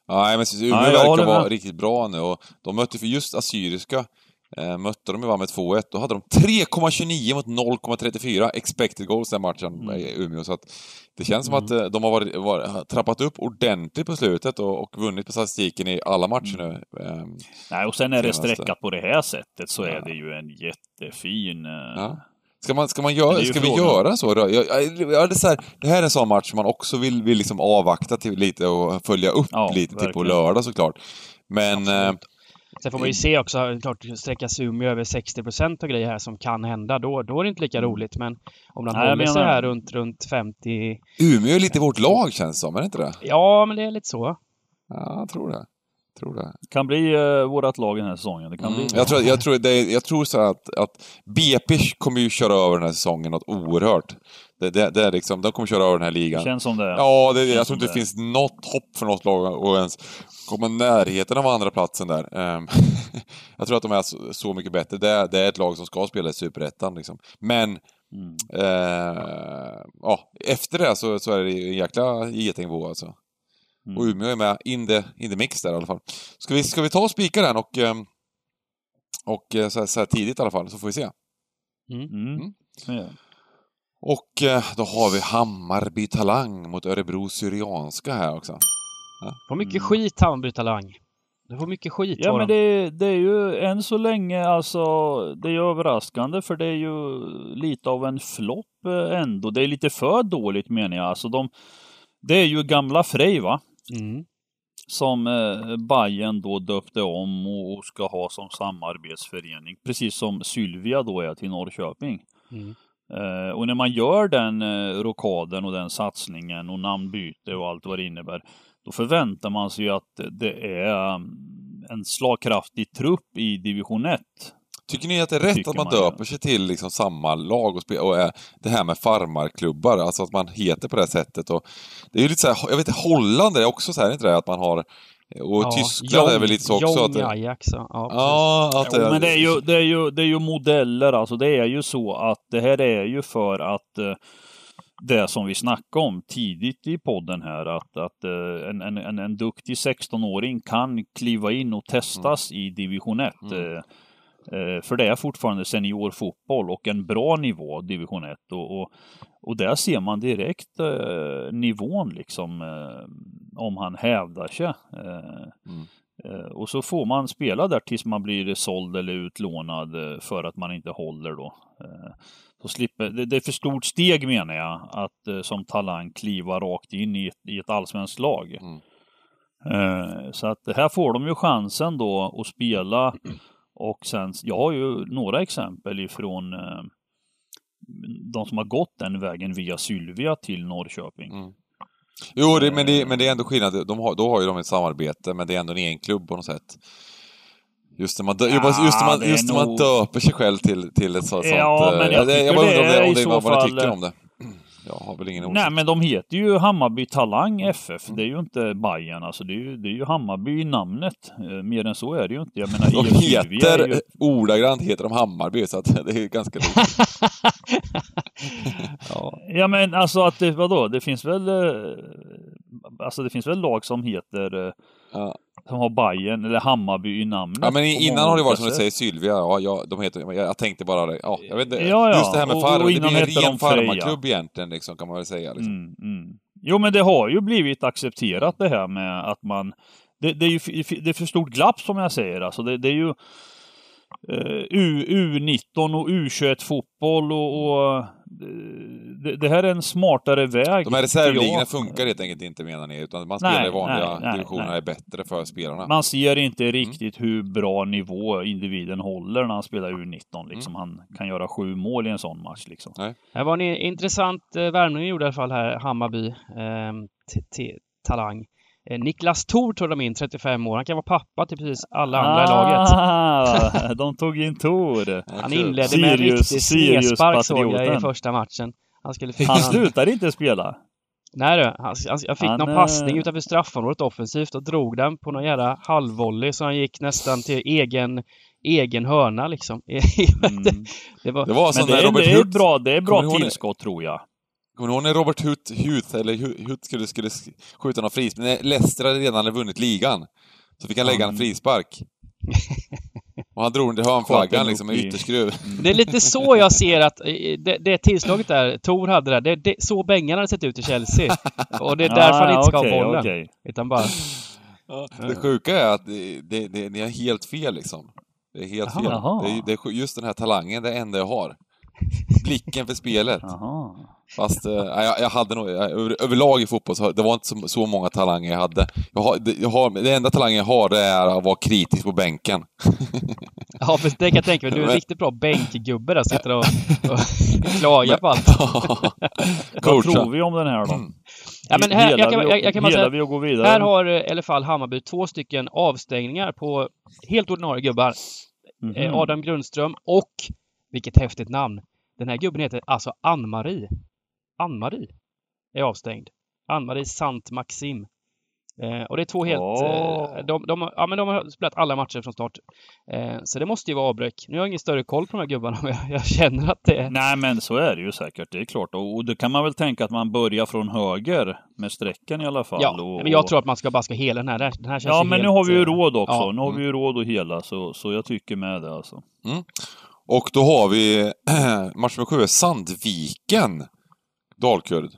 Ja, men Umeå ja, verkar vara riktigt bra nu och de mötte för just Assyriska Eh, mötte de ju med 2-1. Då hade de 3,29 mot 0,34 expected goals den matchen mm. i Umeå. Så att det känns som mm. att eh, de har varit, var, trappat upp ordentligt på slutet och, och vunnit på statistiken i alla matcher nu. Eh, Nej, och sen är det sträckat på det här sättet så ja. är det ju en jättefin... Eh... Ja. Ska, man, ska, man göra, ska vi göra så då? Jag, jag, det, så här, det här är en sån match man också vill, vill liksom avvakta till lite och följa upp ja, lite till på lördag såklart. Men Sen får man ju se också, klart sträckas Umeå över 60 procent och grejer här som kan hända, då, då är det inte lika mm. roligt. Men om den håller sig här runt, runt 50... Umeå är lite vårt lag känns som, är det inte det? Ja, men det är lite så. Ja, jag tror det. Tror det. Kan bli uh, vårat lag den här säsongen. Det kan mm. bli jag, tror, jag, tror det, jag tror så att, att BP kommer ju köra över den här säsongen något oerhört. Det, det, det, är liksom, de kommer köra över den här ligan. Känns som det. Ja, det, jag tror inte det, det finns något hopp för något lag att ens komma närheten av andra platsen där. Um, jag tror att de är så, så mycket bättre. Det, det, är ett lag som ska spela i Superettan liksom. Men mm. uh, ja, efter det så, så är det en jäkla getingbo alltså. Mm. Och Umeå är med in the, in the mix där i alla fall. Ska vi, ska vi ta och spika den och, um, och eh, så här, så här, tidigt i alla fall, så får vi se. Mm. Mm. Ja. Och eh, då har vi Hammarby Talang mot Örebro Syrianska här också. Ja. Får mycket mm. skit Hammarby Talang. Det får mycket skit Ja men det, det, är ju än så länge alltså, det är ju överraskande för det är ju lite av en flopp eh, ändå. Det är lite för dåligt menar jag. Alltså de, det är ju gamla Frej va? Mm. Som eh, Bayern då döpte om och ska ha som samarbetsförening. Precis som Sylvia då är till Norrköping. Mm. Eh, och när man gör den eh, rokaden och den satsningen och namnbyte och allt vad det innebär, då förväntar man sig att det är mm, en slagkraftig trupp i division 1. Tycker ni att det är rätt att man, man döper sig till liksom samma lag och, och är det här med farmarklubbar, alltså att man heter på det sättet och Det är ju lite så här, jag vet inte, Holland är också så här, inte det? Att man har och ja, Tyskland John, är väl lite så också. John att Ajax, ja. ja att det, jo, men det är, ju, det, är ju, det är ju modeller, alltså det är ju så att det här är ju för att eh, det som vi snackade om tidigt i podden här, att, att eh, en, en, en, en duktig 16-åring kan kliva in och testas mm. i division 1. Mm. Eh, för det är fortfarande seniorfotboll och en bra nivå, division 1. Och, och, och där ser man direkt eh, nivån liksom, eh, om han hävdar sig. Eh, mm. Eh, och så får man spela där tills man blir såld eller utlånad eh, för att man inte håller då. Så slipper, det, det är för stort steg menar jag, att som talang kliva rakt in i ett, i ett allsvenskt lag. Mm. Eh, så att här får de ju chansen då att spela och sen, jag har ju några exempel ifrån eh, de som har gått den vägen via Sylvia till Norrköping. Mm. Jo, det, men, det, men det är ändå skillnad. De har, då har ju de ett samarbete, men det är ändå en egen klubb på något sätt. Just när man, dö, ja, just när man, just när man nog... döper sig själv till, till ett sånt... Ja, men jag, jag, jag bara undrar om det, om det, vad, vad ni tycker om det. Jag har väl ingen åsikt. Nej, men de heter ju Hammarby Talang FF. Det är ju inte Bayern alltså. Det är ju, det är ju Hammarby i namnet. Eh, mer än så är det ju inte. Jag menar, de heter, ju... ordagrant heter de Hammarby, så att det är ganska likt. ja. ja, men alltså att det, vadå, det finns väl... Eh, alltså det finns väl lag som heter... Eh, ja som har Bayern eller Hammarby i namnet. Ja, men innan har det varit som du säger Sylvia. Ja, jag, de heter, jag, jag tänkte bara, ja, jag vet inte. Ja, ja. Just det här med och, farm, och det blir en ren farmarklubb egentligen, liksom, kan man väl säga. Liksom. Mm, mm. Jo, men det har ju blivit accepterat det här med att man... Det, det är ju det är för stort glapp som jag säger. Alltså det, det är ju Uh, U, U19 och U21 fotboll och, och det, det, här är en smartare väg. De här reservligorna funkar helt enkelt inte menar ni, utan man spelar nej, i vanliga nej, divisionerna är bättre för spelarna. Man ser inte mm. riktigt mm. hur bra nivå individen håller när han spelar U19 liksom. Mm. Han kan göra sju mål i en sån match liksom. Nej. Det var en intressant eh, värvning gjorde i alla fall här, Hammarby. Eh, talang. Eh, Niklas Thor tog de in, 35 år. Han kan vara pappa till precis alla andra ah, i laget. de tog in Thor. Han inledde Sirius, med en riktig snedspark såg jag i första matchen. Han, skulle han slutade inte spela. Nej du, han, jag fick han, någon passning eh, utanför straffområdet offensivt och drog den på någon jävla halvvolley så han gick nästan till egen egen hörna liksom. Mm. det, var, det var men det, är, Robert det är bra, det är bra tillskott tror jag. Kommer du ihåg när Robert Huth, Huth eller Huth skulle, skulle skjuta någon frispark? När Leicester redan hade vunnit ligan. Så fick han lägga en frispark. Och han drog den till hörnflaggan liksom med ytterskruv. Det är lite så jag ser att det, det tillslaget där, Tor hade där, det, det, så Bengan hade sett ut i Chelsea. Och det är därför ah, han inte ska okay, ha bollen. Okay. Utan bara... Det sjuka är att det, det, det, ni har helt fel liksom. Det är helt aha, fel. Aha. Det, är, det är just den här talangen, det enda jag har. Blicken för spelet. Aha. Fast äh, jag, jag, hade nog, över, överlag i fotboll så det var inte så, så många talanger jag hade. Jag har, det, jag har, det enda talangen jag har det är att vara kritisk på bänken. ja, för det kan jag tänka mig. Du är en riktigt bra bänkgubbe där, sitter och, och klagar på allt. Vad tror vi om den här då? Ja, men här, jag kan, jag, jag kan bara säga? Här har eh, i alla fall Hammarby två stycken avstängningar på helt ordinarie gubbar. Mm -hmm. Adam Grundström och, vilket häftigt namn, den här gubben heter alltså Ann-Marie. Ann-Marie är avstängd. Ann-Marie Sant Maxim. Eh, och det är två helt... Oh. Eh, de, de, ja, men de har spelat alla matcher från start. Eh, så det måste ju vara avbräck. Nu har jag ingen större koll på de här gubbarna, men jag, jag känner att det är... Nej, men så är det ju säkert. Det är klart. Och, och det kan man väl tänka att man börjar från höger med strecken i alla fall. Ja, och, men jag tror att man ska bara ska hela den här. Den här känns ja, men helt, nu har vi ju råd också. Ja. Nu har vi ju råd att hela, så, så jag tycker med det alltså. Mm. Och då har vi match nummer sju, Sandviken. Dalkurd.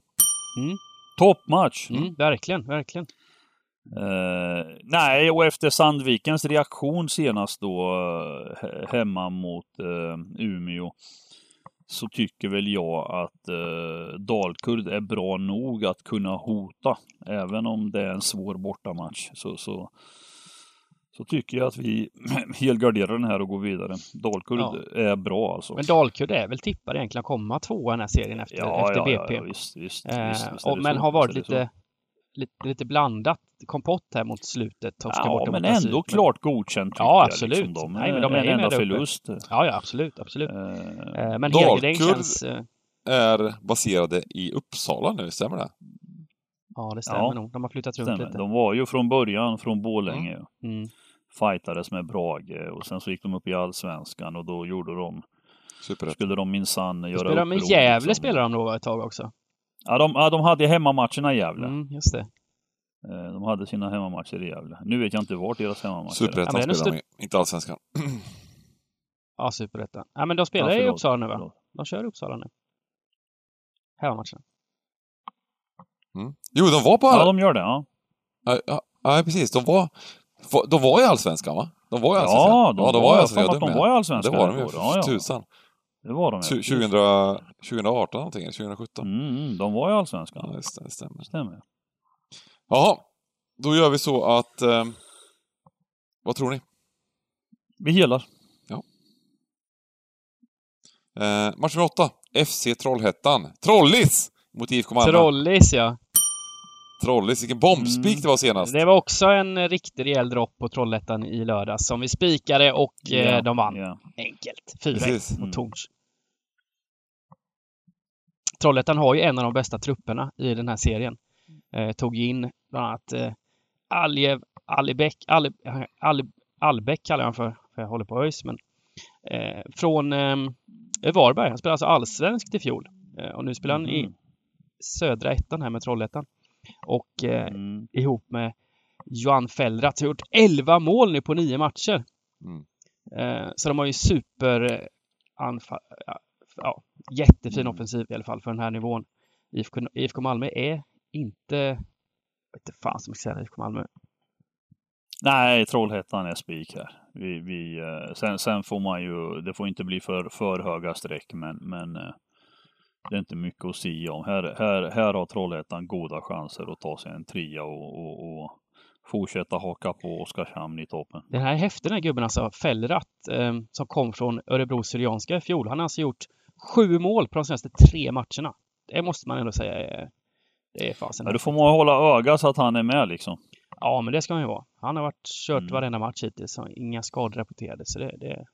Mm. Toppmatch! Mm, verkligen, verkligen. Uh, nej, och efter Sandvikens reaktion senast då uh, hemma mot uh, Umeå så tycker väl jag att uh, Dalkurd är bra nog att kunna hota. Även om det är en svår bortamatch så, så så tycker jag att vi helgarderar den här och går vidare. Dalkurd ja. är bra alltså. Men Dalkurd är väl tippad egentligen att komma tvåa den här serien efter, ja, efter ja, BP. Ja, visst, visst, eh, visst, visst och, men så, har varit lite, lite, lite blandat kompott här mot slutet. Ja, men ändå slut. klart godkänt Ja, absolut. Jag, liksom. de, Nej, men de är en enda förlust. Ja, ja, absolut, absolut. Eh, men Dalkurd känns... Eh... är baserade i Uppsala nu, stämmer det? Ja, det stämmer ja, nog. De har flyttat runt stämmer. lite. De var ju från början från Borlänge. Mm. Fightades med Brage och sen så gick de upp i allsvenskan och då gjorde de Superrätt. Skulle de minsann göra Spelade de i Gävle liksom. spelade de då ett tag också? Ja, de, ja, de hade hemmamatcherna i Gävle. Mm, just det. Eh, de hade sina hemmamatcher i Gävle. Nu vet jag inte vart deras hemmamatcher Superettan ja, spelar de, inte allsvenskan. ja, Superettan. Ja, men de spelar ja, i Uppsala nu va? Förlåt. De kör i Uppsala nu. Hemmamatcherna. Mm. Jo, de var på... Ja, de gör det, ja. Ja, ja, ja precis. De var... De var i Allsvenskan va? De var i Allsvenskan? Ja, de, ja, de var, var Allsvenskan. De var i Allsvenskan. Det var de ju, ja, ja. tusan. Det var de ju. 2000, 2018 någonting, 2017? Mm, de var i Allsvenskan. Ja, just det, det stämmer. stämmer. Jaha. då gör vi så att... Eh, vad tror ni? Vi helar. Ja. Eh, match nummer åtta. FC Trollhättan. Trollis! Mot IFK Malmö. Trollis, ja. Trollis, vilken bombspik mm. det var senast. Det var också en riktig rejäl dropp på Trollhättan i lördags som vi spikade och yeah. eh, de vann. Yeah. Enkelt. 4-1 mot mm. Torns. Trollhättan har ju en av de bästa trupperna i den här serien. Eh, tog in bland annat eh, Aljev, Alibek, Ali, Ali, Albeck kallar jag honom för, för jag håller på ÖIS, men eh, från eh, Varberg. Han spelade alltså allsvenskt i fjol eh, och nu spelar han mm. i södra ettan här med Trollhättan. Och eh, mm. ihop med Johan Fellrat har gjort 11 mål nu på nio matcher. Mm. Eh, så de har ju super eh, anfall, ja, jättefin mm. offensiv i alla fall för den här nivån. IFK, IFK Malmö är inte, jag vet inte fan som jag säga IFK Malmö. Nej, Trollhättan är spik här. Vi, vi, eh, sen, sen får man ju, det får inte bli för, för höga streck men, men eh, det är inte mycket att säga om. Här, här, här har Trollhättan goda chanser att ta sig en trea och, och, och fortsätta haka på Oskarshamn i toppen. Den här är häftig den här gubben alltså, Fellrat, eh, som kom från Örebro Syrianska i fjol. Han har alltså gjort sju mål på de senaste tre matcherna. Det måste man ändå säga är, det är fasen. Ja, då får man hålla öga så att han är med liksom. Ja, men det ska han ju vara. Han har varit kört mm. varenda match hittills. Inga skador rapporterade, så det, det,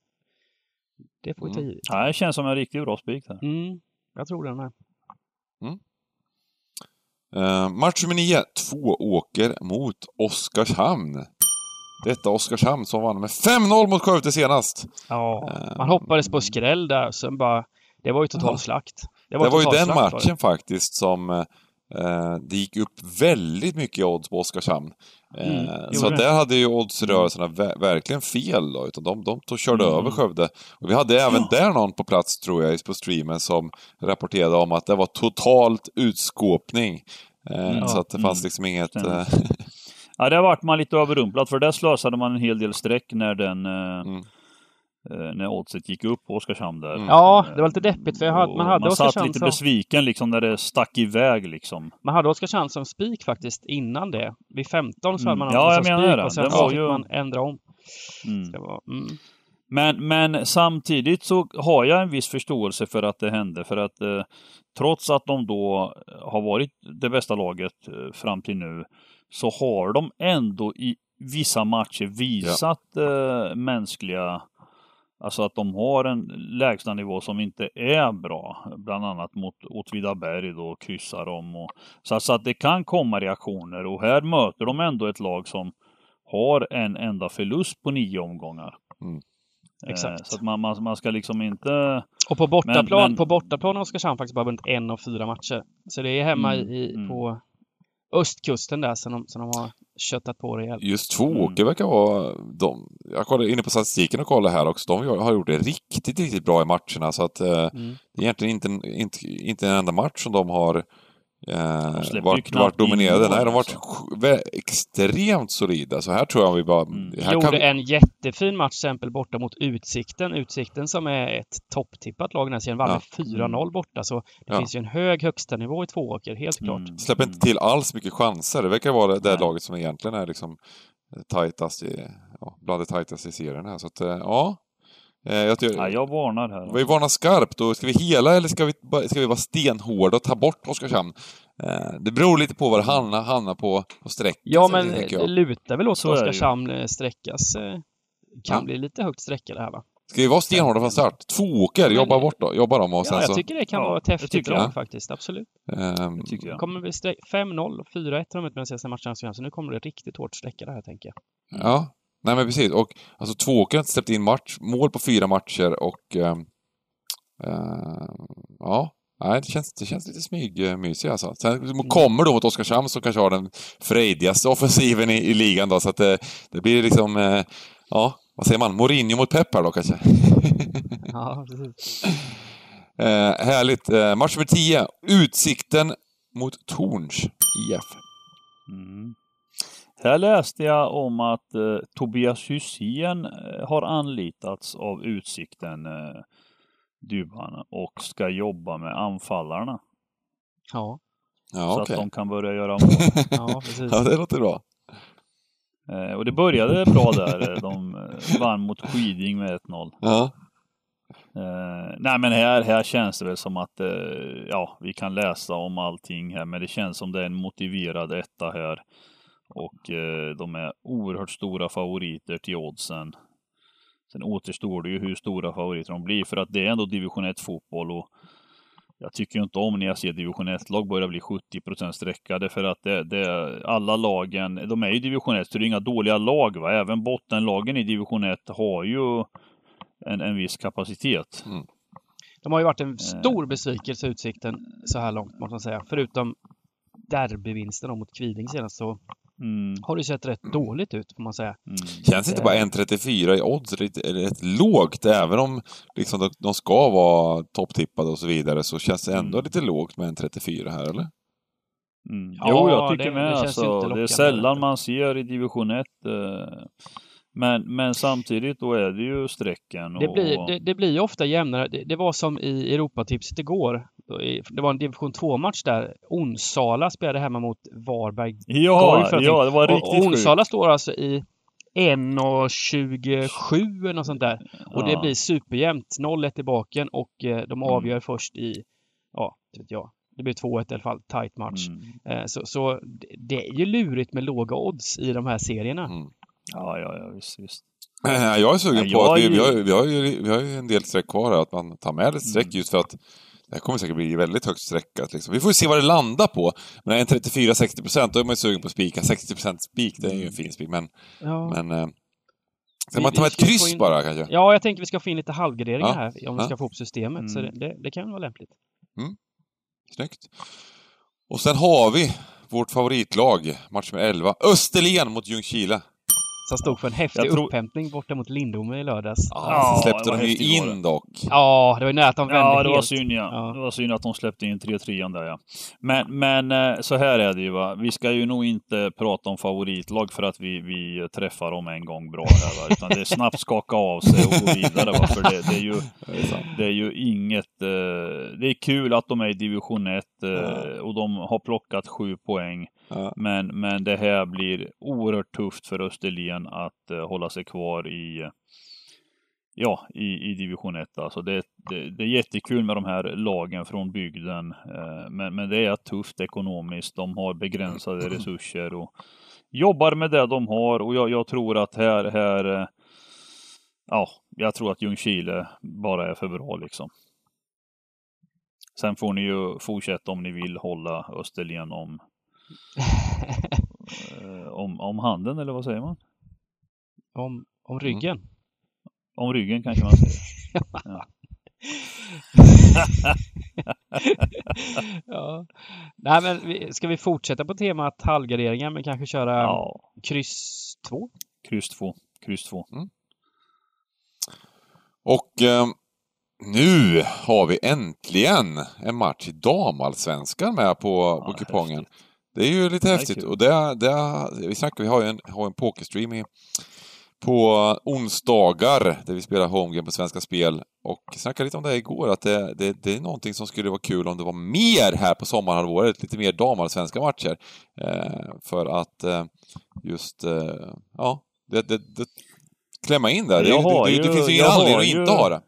det får vi ta mm. givet. Ja, det känns som en riktigt bra spik här. Mm, jag tror det med. Mm. Uh, match nummer nio. Två åker mot Oskarshamn. Detta Oskarshamn som vann med 5-0 mot Skövde senast. Ja, uh, man hoppades på skräll där, sen bara... Det var ju total slakt. Det var, det var ju den matchen faktiskt som uh, det gick upp väldigt mycket odds på Oskarshamn. Mm, så att där hade ju oddsrörelserna mm. verkligen fel då, utan de, de tog, körde mm. över Skövde. Och vi hade även ja. där någon på plats, tror jag, på streamen som rapporterade om att det var totalt utskåpning. Mm. Så att det fanns mm. liksom inget... Eh, ja, det varit man lite överrumplad, för där slösade man en hel del streck när den eh, mm. Eh, när oddset gick upp på Oskarshamn där. Mm. Ja, det var lite deppigt för jag hade, man hade Man satt lite som... besviken liksom när det stack iväg liksom. Man hade Oskarshamn som spik faktiskt innan det. Vid 15 så hade man mm. Ja, jag menar det. och sen det var ju... man ändra om. Mm. Var, mm. men, men samtidigt så har jag en viss förståelse för att det hände för att eh, trots att de då har varit det bästa laget eh, fram till nu så har de ändå i vissa matcher visat ja. eh, mänskliga Alltså att de har en lägsta nivå som inte är bra. Bland annat mot Åtvidaberg då, kryssar de. Och, så, så att det kan komma reaktioner och här möter de ändå ett lag som har en enda förlust på nio omgångar. Mm. Eh, Exakt. Så att man, man, man, ska liksom inte... Och på bortaplan, men, men... på bortaplan har Oskarshamn faktiskt bara vunnit en av fyra matcher. Så det är hemma mm, i, mm. på östkusten där som de, som de har köttat på rejält. Just Tvååker mm. verkar vara de. Jag kollade inne på statistiken och kollade här också. De har gjort det riktigt, riktigt bra i matcherna så att eh, mm. det är egentligen inte, inte, inte en enda match som de har Eh, varit, varit dominerade. Nej, de har varit alltså. extremt solida. Så här tror jag vi bara... Mm. Här Gjorde vi... en jättefin match exempel borta mot Utsikten. Utsikten som är ett topptippat lag den här serien vann ja. med 4-0 mm. borta. Så det ja. finns ju en hög högsta nivå i Tvååker, helt klart. Mm. Släpper inte till alls mycket chanser. Det verkar vara det, det laget som egentligen är liksom tajtast i, ja, bland det tajtaste i serien här. Så att, eh, ja, Eh, jag, tycker, ja, jag varnar här. Vi varnar skarpt. Då ska vi hela eller ska vi, ska vi vara stenhårda och ta bort Oskarshamn? Eh, det beror lite på vad det hamnar, på, på sträckan. Ja, men det lutar väl åt att Oskarshamn eh, sträckas. Kan ja. bli lite högt sträcka det här va? Ska vi vara stenhårda från start? Två åker, jobba bort då, jobba dem och sen ja, jag tycker det kan ja, vara ett häftigt drag faktiskt, absolut. Um, kommer vi 5-0 och 4-1 har de med de senaste matcherna, så nu kommer det riktigt hårt sträcka det här tänker jag. Ja, Nej men precis, och alltså Tvååker har inte släppt in match, mål på fyra matcher och... Uh, uh, ja, nej det känns, det känns lite smygmysigt alltså. Sen mm. kommer då mot Oskarshamn som kanske har den frejdigaste offensiven i, i ligan då, så att det, det blir liksom... Uh, ja, vad säger man? Mourinho mot Pep här då kanske? ja, precis. härligt. match nummer 10. Utsikten mot Torns IF. Mm. Här läste jag om att eh, Tobias Hysén eh, har anlitats av Utsikten, eh, Dybban, och ska jobba med anfallarna. Ja. ja så okay. att de kan börja göra mål. ja, precis. ja, det låter bra. Eh, och det började bra där. De eh, vann mot Skiding med 1-0. Ja. Uh, nej men här, här känns det väl som att, uh, ja, vi kan läsa om allting här, men det känns som det är en motiverad etta här. Och uh, de är oerhört stora favoriter till oddsen. Sen återstår det ju hur stora favoriter de blir, för att det är ändå division 1 fotboll och jag tycker inte om när jag ser division 1-lag börja bli 70% sträckade för att det, det, alla lagen, de är ju division 1 så det är inga dåliga lag va. Även bottenlagen i division 1 har ju en, en viss kapacitet. Mm. De har ju varit en eh. stor besvikelse Utsikten så här långt måste man säga. Förutom derbyvinsten mot Kviding senast så mm. har det sett rätt dåligt ut får man säga. Mm. Känns inte bara 1,34 i odds rätt, rätt lågt? Även om liksom de, de ska vara topptippade och så vidare så känns det ändå mm. lite lågt med 1,34 här eller? Mm. Ja, jo, jag tycker det, med. Det, alltså, det är sällan man ser i division 1 eh, men, men samtidigt då är det ju strecken. Och... Det, blir, det, det blir ofta jämnare. Det, det, var som i Europatipset igår. Det var en division 2-match där. Onsala spelade hemma mot Varberg. Ja, ja det var riktigt och Onsala står alltså i 1.27 eller något sånt där. Och ja. det blir superjämnt. 0-1 i baken och eh, de mm. avgör mm. först i, ja, vet jag. Det blir 2-1 i alla fall, tight match. Mm. Eh, så, så, det är ju lurigt med låga odds i de här serierna. Mm. Ja, ja, ja, visst, visst. Jag är sugen ja, på att vi, vi, har, vi, har ju, vi har ju en del streck kvar här, att man tar med ett streck mm. just för att det här kommer säkert bli väldigt högt streckat. Liksom. Vi får se vad det landar på. Men en 34-60 procent, då är man ju sugen på att spika. 60 procent spik, det är ju en fin spik. Men, ja. men eh, Ska man ta ett kryss in... bara kanske? Ja, jag tänker vi ska få in lite halvgraderingar ja. här om vi ska få upp systemet. Mm. Så det, det, det, kan vara lämpligt. Mm. Snyggt. Och sen har vi vårt favoritlag, match med 11. Österlen mot Ljungskile. Som stod för en häftig tror... upphämtning borta mot Lindome i lördags. Ja, så släppte de ju in dock. Ja, det var ju nära att de vände Ja, det var synd ja. ja. Det var synd att de släppte in 3-3 där ja. Men, men eh, så här är det ju va. Vi ska ju nog inte prata om favoritlag för att vi, vi träffar dem en gång bra här va. Utan det är snabbt skaka av sig och gå vidare va. För det, det är ju, det är ju inget... Eh, det är kul att de är i division 1 eh, och de har plockat sju poäng. Men, men det här blir oerhört tufft för Österlen att uh, hålla sig kvar i ja, i, i division 1. Alltså det, det, det, är jättekul med de här lagen från bygden. Uh, men, men det är tufft ekonomiskt. De har begränsade resurser och jobbar med det de har och jag, jag tror att här, här uh, ja, jag tror att Ljungskile bara är för bra liksom. Sen får ni ju fortsätta om ni vill hålla Österlen om Eh, om, om handen eller vad säger man? Om, om ryggen? Mm. Om ryggen kanske man säger. ja. ja. Nej men ska vi fortsätta på temat halvgarderingar men kanske köra ja. kryss 2? Kryss 2. Kryss 2. Mm. Och eh, nu har vi äntligen en match i damallsvenskan med på, på kupongen. Häftigt. Det är ju lite häftigt. Och det, det, vi snackar, vi har ju en, har en pokerstream i, på onsdagar där vi spelar homegame på Svenska Spel. Och snackade lite om det igår, att det, det, det, är någonting som skulle vara kul om det var mer här på sommarhalvåret, lite mer damallsvenska matcher. Eh, för att eh, just, eh, ja, det, det, klämma in där. Det, det, det, finns ju ingen anledning att inte ha det.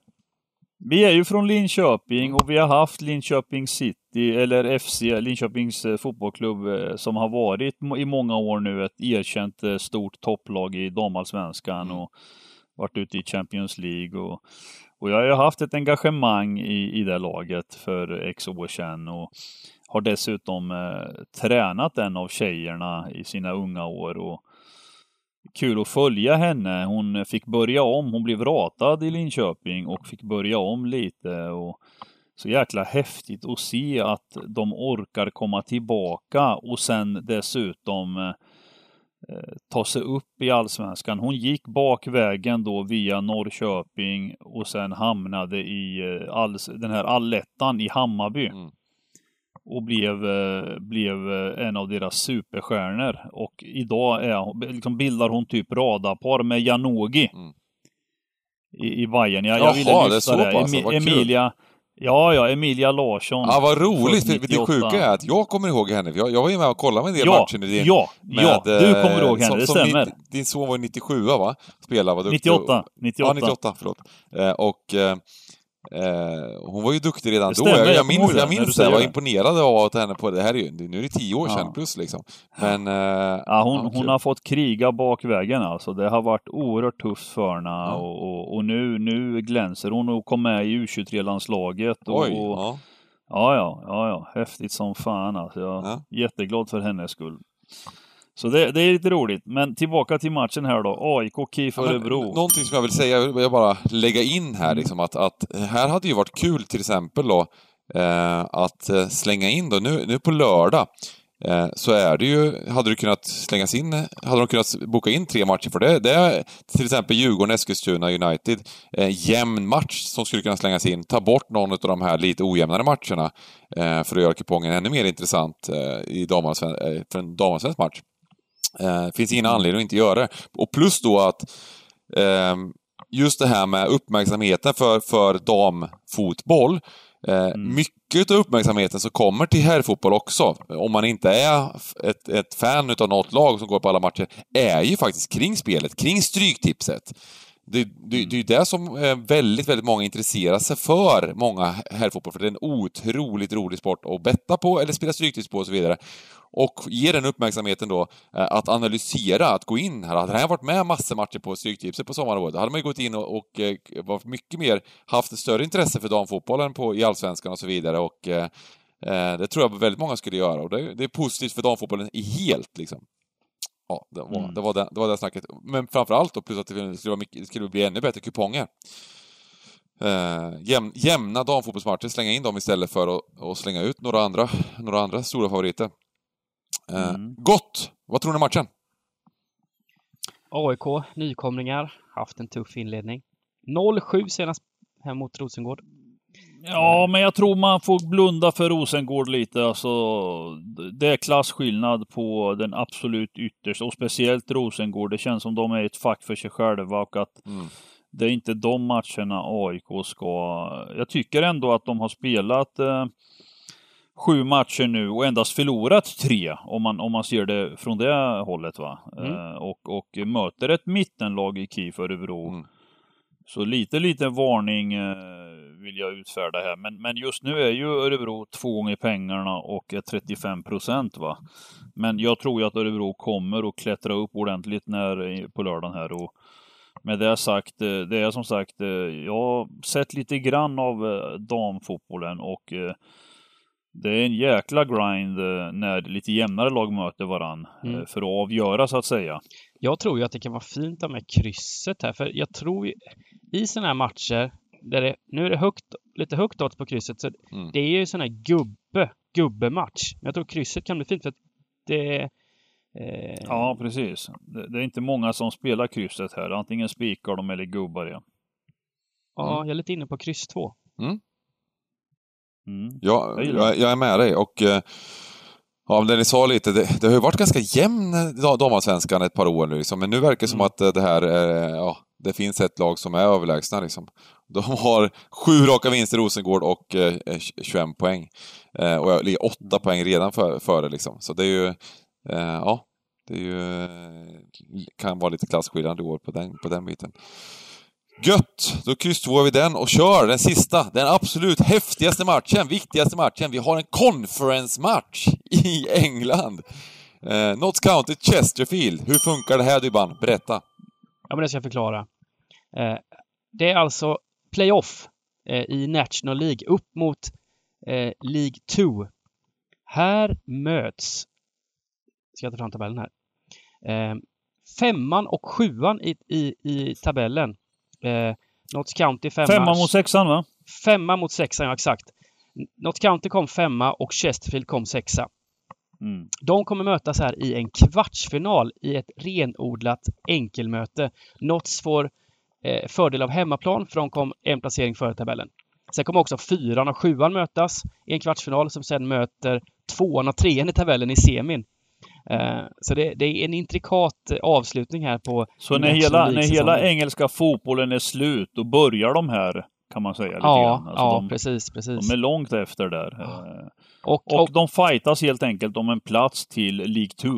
Vi är ju från Linköping och vi har haft Linköping City, eller FC, Linköpings eh, fotbollsklubb, eh, som har varit i många år nu ett erkänt eh, stort topplag i damallsvenskan mm. och varit ute i Champions League. Och, och jag har ju haft ett engagemang i, i det laget för x år sedan och har dessutom eh, tränat en av tjejerna i sina unga år. Och, kul att följa henne. Hon fick börja om. Hon blev ratad i Linköping och fick börja om lite. Och så jäkla häftigt att se att de orkar komma tillbaka och sen dessutom eh, ta sig upp i allsvenskan. Hon gick bakvägen då via Norrköping och sen hamnade i eh, all, den här allettan i Hammarby. Mm och blev, eh, blev en av deras superstjärnor. Och idag är, liksom bildar hon typ radarpar med Janogy. Mm. I, i Bayern. Jag, jag ville lyfta det. Pass, Emilia, Ja, ja, Emilia Larsson. Ja, vad roligt. För det sjuka är att jag kommer ihåg henne. Jag, jag var ju med och kollade med en del ja, matcher. Din, ja, med, ja, du kommer ihåg henne, som, det stämmer. Som din son var 97 va? Spelade, var duktig. 98. 98. Ja, 98, förlåt. Och Eh, hon var ju duktig redan då. Jag, jag, minns, jag minns det. Jag var imponerad av henne på det här. Är ju, nu är det tio år sedan plus liksom. Men... Eh, ja, hon, ja, hon har fått kriga bakvägen alltså. Det har varit oerhört tufft för henne ja. och, och, och, nu, nu glänser hon och kom med i U23-landslaget. Oj! ja. Ja, ja, ja, ja. Häftigt som fan alltså. Jag är jätteglad för hennes skull. Så det, det, är lite roligt. Men tillbaka till matchen här då. AIK, KIF Örebro. Ja, någonting som jag vill säga, jag vill bara lägga in här liksom att, att här hade ju varit kul till exempel då eh, att eh, slänga in då, nu, nu på lördag eh, så är det ju, hade du kunnat slängas in, hade de kunnat boka in tre matcher för det, det är till exempel Djurgården, Eskilstuna, United, eh, jämn match som skulle kunna slängas in, ta bort någon av de här lite ojämnare matcherna eh, för att göra kupongen ännu mer intressant i eh, för en damallsvensk match. Eh, finns ingen anledning att inte göra det. Och plus då att eh, just det här med uppmärksamheten för, för damfotboll. Eh, mm. Mycket av uppmärksamheten som kommer till herrfotboll också, om man inte är ett, ett fan av något lag som går på alla matcher, är ju faktiskt kring spelet, kring stryktipset. Det, det, det är ju det som väldigt, väldigt många intresserar sig för, många herrfotboll, för det är en otroligt rolig sport att betta på eller spela stryktips på och så vidare och ge den uppmärksamheten då eh, att analysera, att gå in här. Hade han varit med massor matcher på Stryktipset på sommaråret, då hade man ju gått in och, och eh, varit mycket mer, haft större intresse för damfotbollen på, i Allsvenskan och så vidare och eh, eh, det tror jag väldigt många skulle göra och det, det är positivt för damfotbollen i helt liksom. Ja, det var, mm. det, var det, det var det snacket. Men framförallt då, plus att det skulle, mycket, det skulle bli ännu bättre kuponger. Eh, jäm, jämna damfotbollsmatcher, slänga in dem istället för att, att slänga ut några andra, några andra stora favoriter. Eh, mm. Gott! Vad tror ni om matchen? AIK, nykomlingar, haft en tuff inledning. 0-7 senast hem mot Rosengård. Ja, men jag tror man får blunda för Rosengård lite. Alltså, det är klasskillnad på den absolut yttersta och speciellt Rosengård. Det känns som de är ett fack för sig själva och att mm. det är inte de matcherna AIK ska... Jag tycker ändå att de har spelat eh, sju matcher nu och endast förlorat tre, om man, om man ser det från det hållet. va. Mm. Eh, och, och möter ett mittenlag i KIF Örebro. Mm. Så lite, lite varning eh, vill jag utfärda här. Men, men just nu är ju Örebro två gånger pengarna och 35 procent. va. Men jag tror ju att Örebro kommer att klättra upp ordentligt när, på lördagen här. Och med det sagt, eh, det är som sagt, eh, jag har sett lite grann av damfotbollen och det är en jäkla grind eh, när lite jämnare lag möter varann eh, mm. för att avgöra så att säga. Jag tror ju att det kan vara fint med krysset här, för jag tror ju i sådana här matcher där det, nu är det högt, lite högt odds på krysset, så mm. det är ju sån här gubbe, gubbematch. Jag tror krysset kan bli fint för att det eh... Ja, precis. Det, det, är inte många som spelar krysset här. Antingen spikar de eller gubbar ja. Ja, mm. jag är lite inne på kryss 2. Mm. Mm. Ja, jag, jag, är med dig och eh, Ja, det ni sa lite, det, det har ju varit ganska jämn damallsvenskan ett par år nu, liksom, men nu verkar det som mm. att eh, det här, ja, det finns ett lag som är överlägsna. Liksom. De har sju raka vinster i Rosengård och eh, 21 poäng. Eh, och jag ligger åtta poäng redan före, för liksom. Så det är ju, eh, ja, det är ju, kan vara lite klasskillnad i år på den, på den biten. Gött! Då krysstvåar vi den och kör den sista, den absolut häftigaste matchen, viktigaste matchen. Vi har en conference-match i England. Eh, Notts County Chesterfield. Hur funkar det här Dybban? Berätta. Ja, men det ska jag förklara. Eh, det är alltså playoff eh, i National League upp mot eh, League 2. Här möts, ska jag ta fram tabellen här, eh, femman och sjuan i, i, i tabellen Eh, Notts County femma. Femma mot sexan va? Femma mot sexan, ja exakt. Notts County kom femma och Chesterfield kom sexa. Mm. De kommer mötas här i en kvartsfinal i ett renodlat enkelmöte. Notts får eh, fördel av hemmaplan för de kom en placering före tabellen. Sen kommer också fyran och sjuan mötas i en kvartsfinal som sen möter tvåan och trean i tabellen i semin. Eh, så det, det, är en intrikat avslutning här på Så när hela, när hela engelska fotbollen är slut, då börjar de här kan man säga. Lite ja, grann. Alltså ja de, precis, precis. De är långt efter där. Ja. Eh, Och, Och, och, de fightas helt enkelt om en plats till League 2.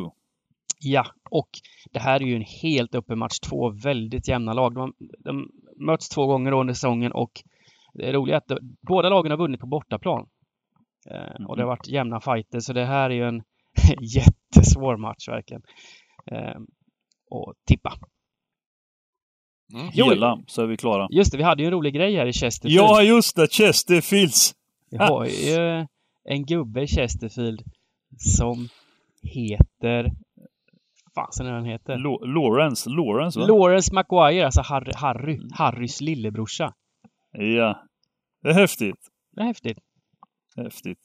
ja, och det här är ju en helt öppen match. Två väldigt jämna lag. De, de möts två gånger under säsongen och det roliga är att de, båda lagen har vunnit på bortaplan. Eh, Och det har varit jämna fighter, så det här är ju en jättesvår match verkligen. Eh, och tippa. Mm. Hela, så är vi klara. Just det, vi hade ju en rolig grej här i Chesterfield. Ja, just det! Chesterfields! Vi har ju en gubbe i Chesterfield som heter... Fasen är han heter? Lo- Lawrence, Lawrence va? Lawrence Maguire, alltså Harry, Harry, Harrys lillebrorsa. ja. Det är häftigt. Det är häftigt. Häftigt.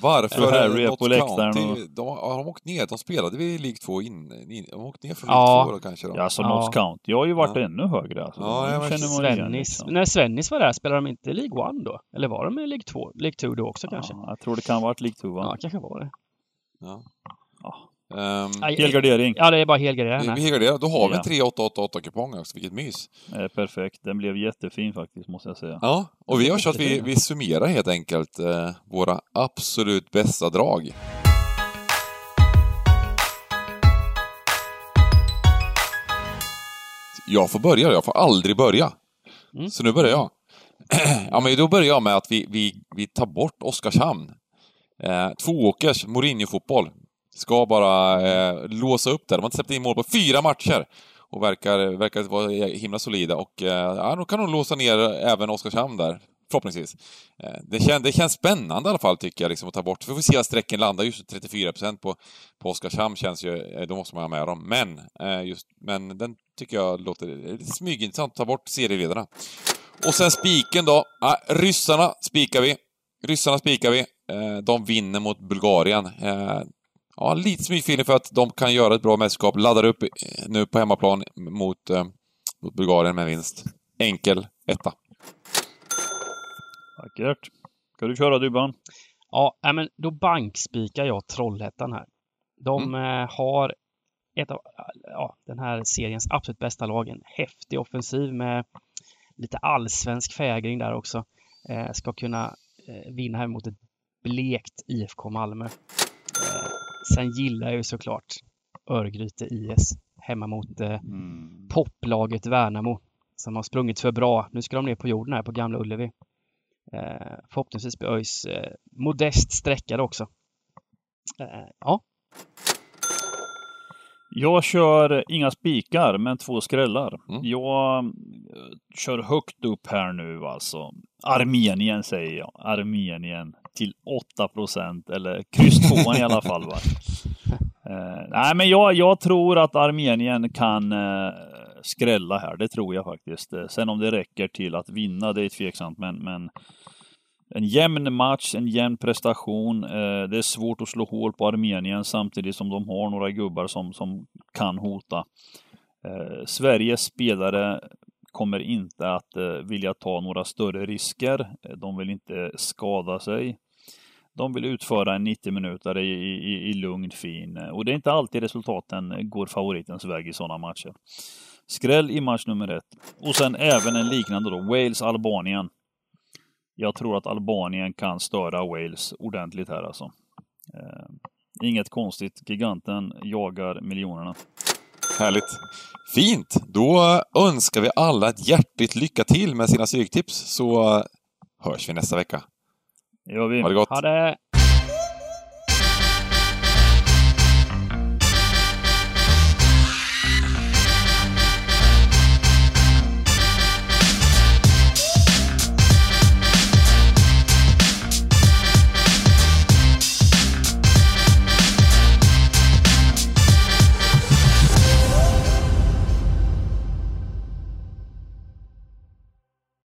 Varför? Och Harry är Notts på läktaren County, de, har de åkt ner? De spelade vi i League 2 in, in, De har åkt ner från Ja. League 2 då kanske? Då. Ja, så Ja. Notts County har ju varit Ja. ännu högre. Alltså. Ja, jag känner man igen, Svennis. liksom. När Svennis var där, spelade de inte i League One då? Eller var de i League 2? League 2 då också kanske? Ja, jag tror det kan ha varit League 2 Ja, va? kanske var det. Ja. Ja. Ehm, Helgardering. Ja, det är bara helgardering helgarderar. Då har vi en 3888-kupong också, vilket mys. Eh, perfekt. Den blev jättefin faktiskt, måste jag säga. Ja, och vi gör så att vi, vi summerar helt enkelt eh, våra absolut bästa drag. Jag får börja, jag får aldrig börja. Mm. Så nu börjar jag. ja, men då börjar jag med att vi, vi, vi tar bort Oskarshamn. Eh, tvååkers Mourinho-fotboll. Ska bara eh, låsa upp där. De har inte släppt in mål på fyra matcher. Och verkar, verkar vara himla solida. Och eh, ja, då kan de låsa ner även Oskarshamn där. Förhoppningsvis. Eh, det, kän, det känns spännande i alla fall tycker jag, liksom, att ta bort. Vi får se var strecken landar. Just 34 på, på Oskarshamn känns ju... Eh, då måste man ha med dem. Men, eh, just, men den tycker jag låter smygintressant, smygintressant. Ta bort serieledarna. Och sen spiken då. Ja, ryssarna spikar vi. Ryssarna spikar vi. Eh, de vinner mot Bulgarien. Eh, Eh, ja, lite smygfeeling för att de kan göra ett bra mästerskap. Laddar upp eh, nu på hemmaplan mot, eh, mot Bulgarien med vinst. Enkel etta. Vackert. Ska du köra Dybban? Ja, men då bankspikar jag Trollhättan här. De eh, har ett av ja, den här seriens absolut bästa lag. En häftig offensiv med lite allsvensk fägring där också. Eh, ska kunna eh, vinna här mot ett blekt IFK Malmö. Sen gillar jag ju såklart Örgryte IS hemma mot eh, Mm. poplaget Värnamo som har sprungit för bra. Nu ska de ner på jorden här på Gamla Ullevi. Eh, förhoppningsvis blir ÖIS eh, modest sträckade också. Eh, ja, Jag kör inga spikar, men två skrällar. Mm. Jag eh, kör högt upp här nu alltså. Armenien säger jag. Armenien till 8% eller kryss 2 i alla fall. Va? Eh, nej, men jag, jag tror att Armenien kan eh, skrälla här. Det tror jag faktiskt. Eh, Sen om det räcker till att vinna, det är tveksamt. Men, men en jämn match, en jämn prestation. Eh, det är svårt att slå hål på Armenien samtidigt som de har några gubbar som, som kan hota. Eh, Sveriges spelare kommer inte att eh, vilja ta några större risker. Eh, de vill inte skada sig. De vill utföra en 90 minuter i, i, i lugn fin. Eh, och det är inte alltid resultaten går favoritens väg i sådana matcher. Skräll i match nummer ett. Och sen även en liknande då, Wales-Albanien. Jag tror att Albanien kan störa Wales ordentligt här alltså. Eh, inget konstigt, giganten jagar miljonerna. Härligt. Fint! Då önskar vi alla ett hjärtligt lycka till med sina styrktips så hörs vi nästa vecka. Det gör vi. Ha det gott! ha det!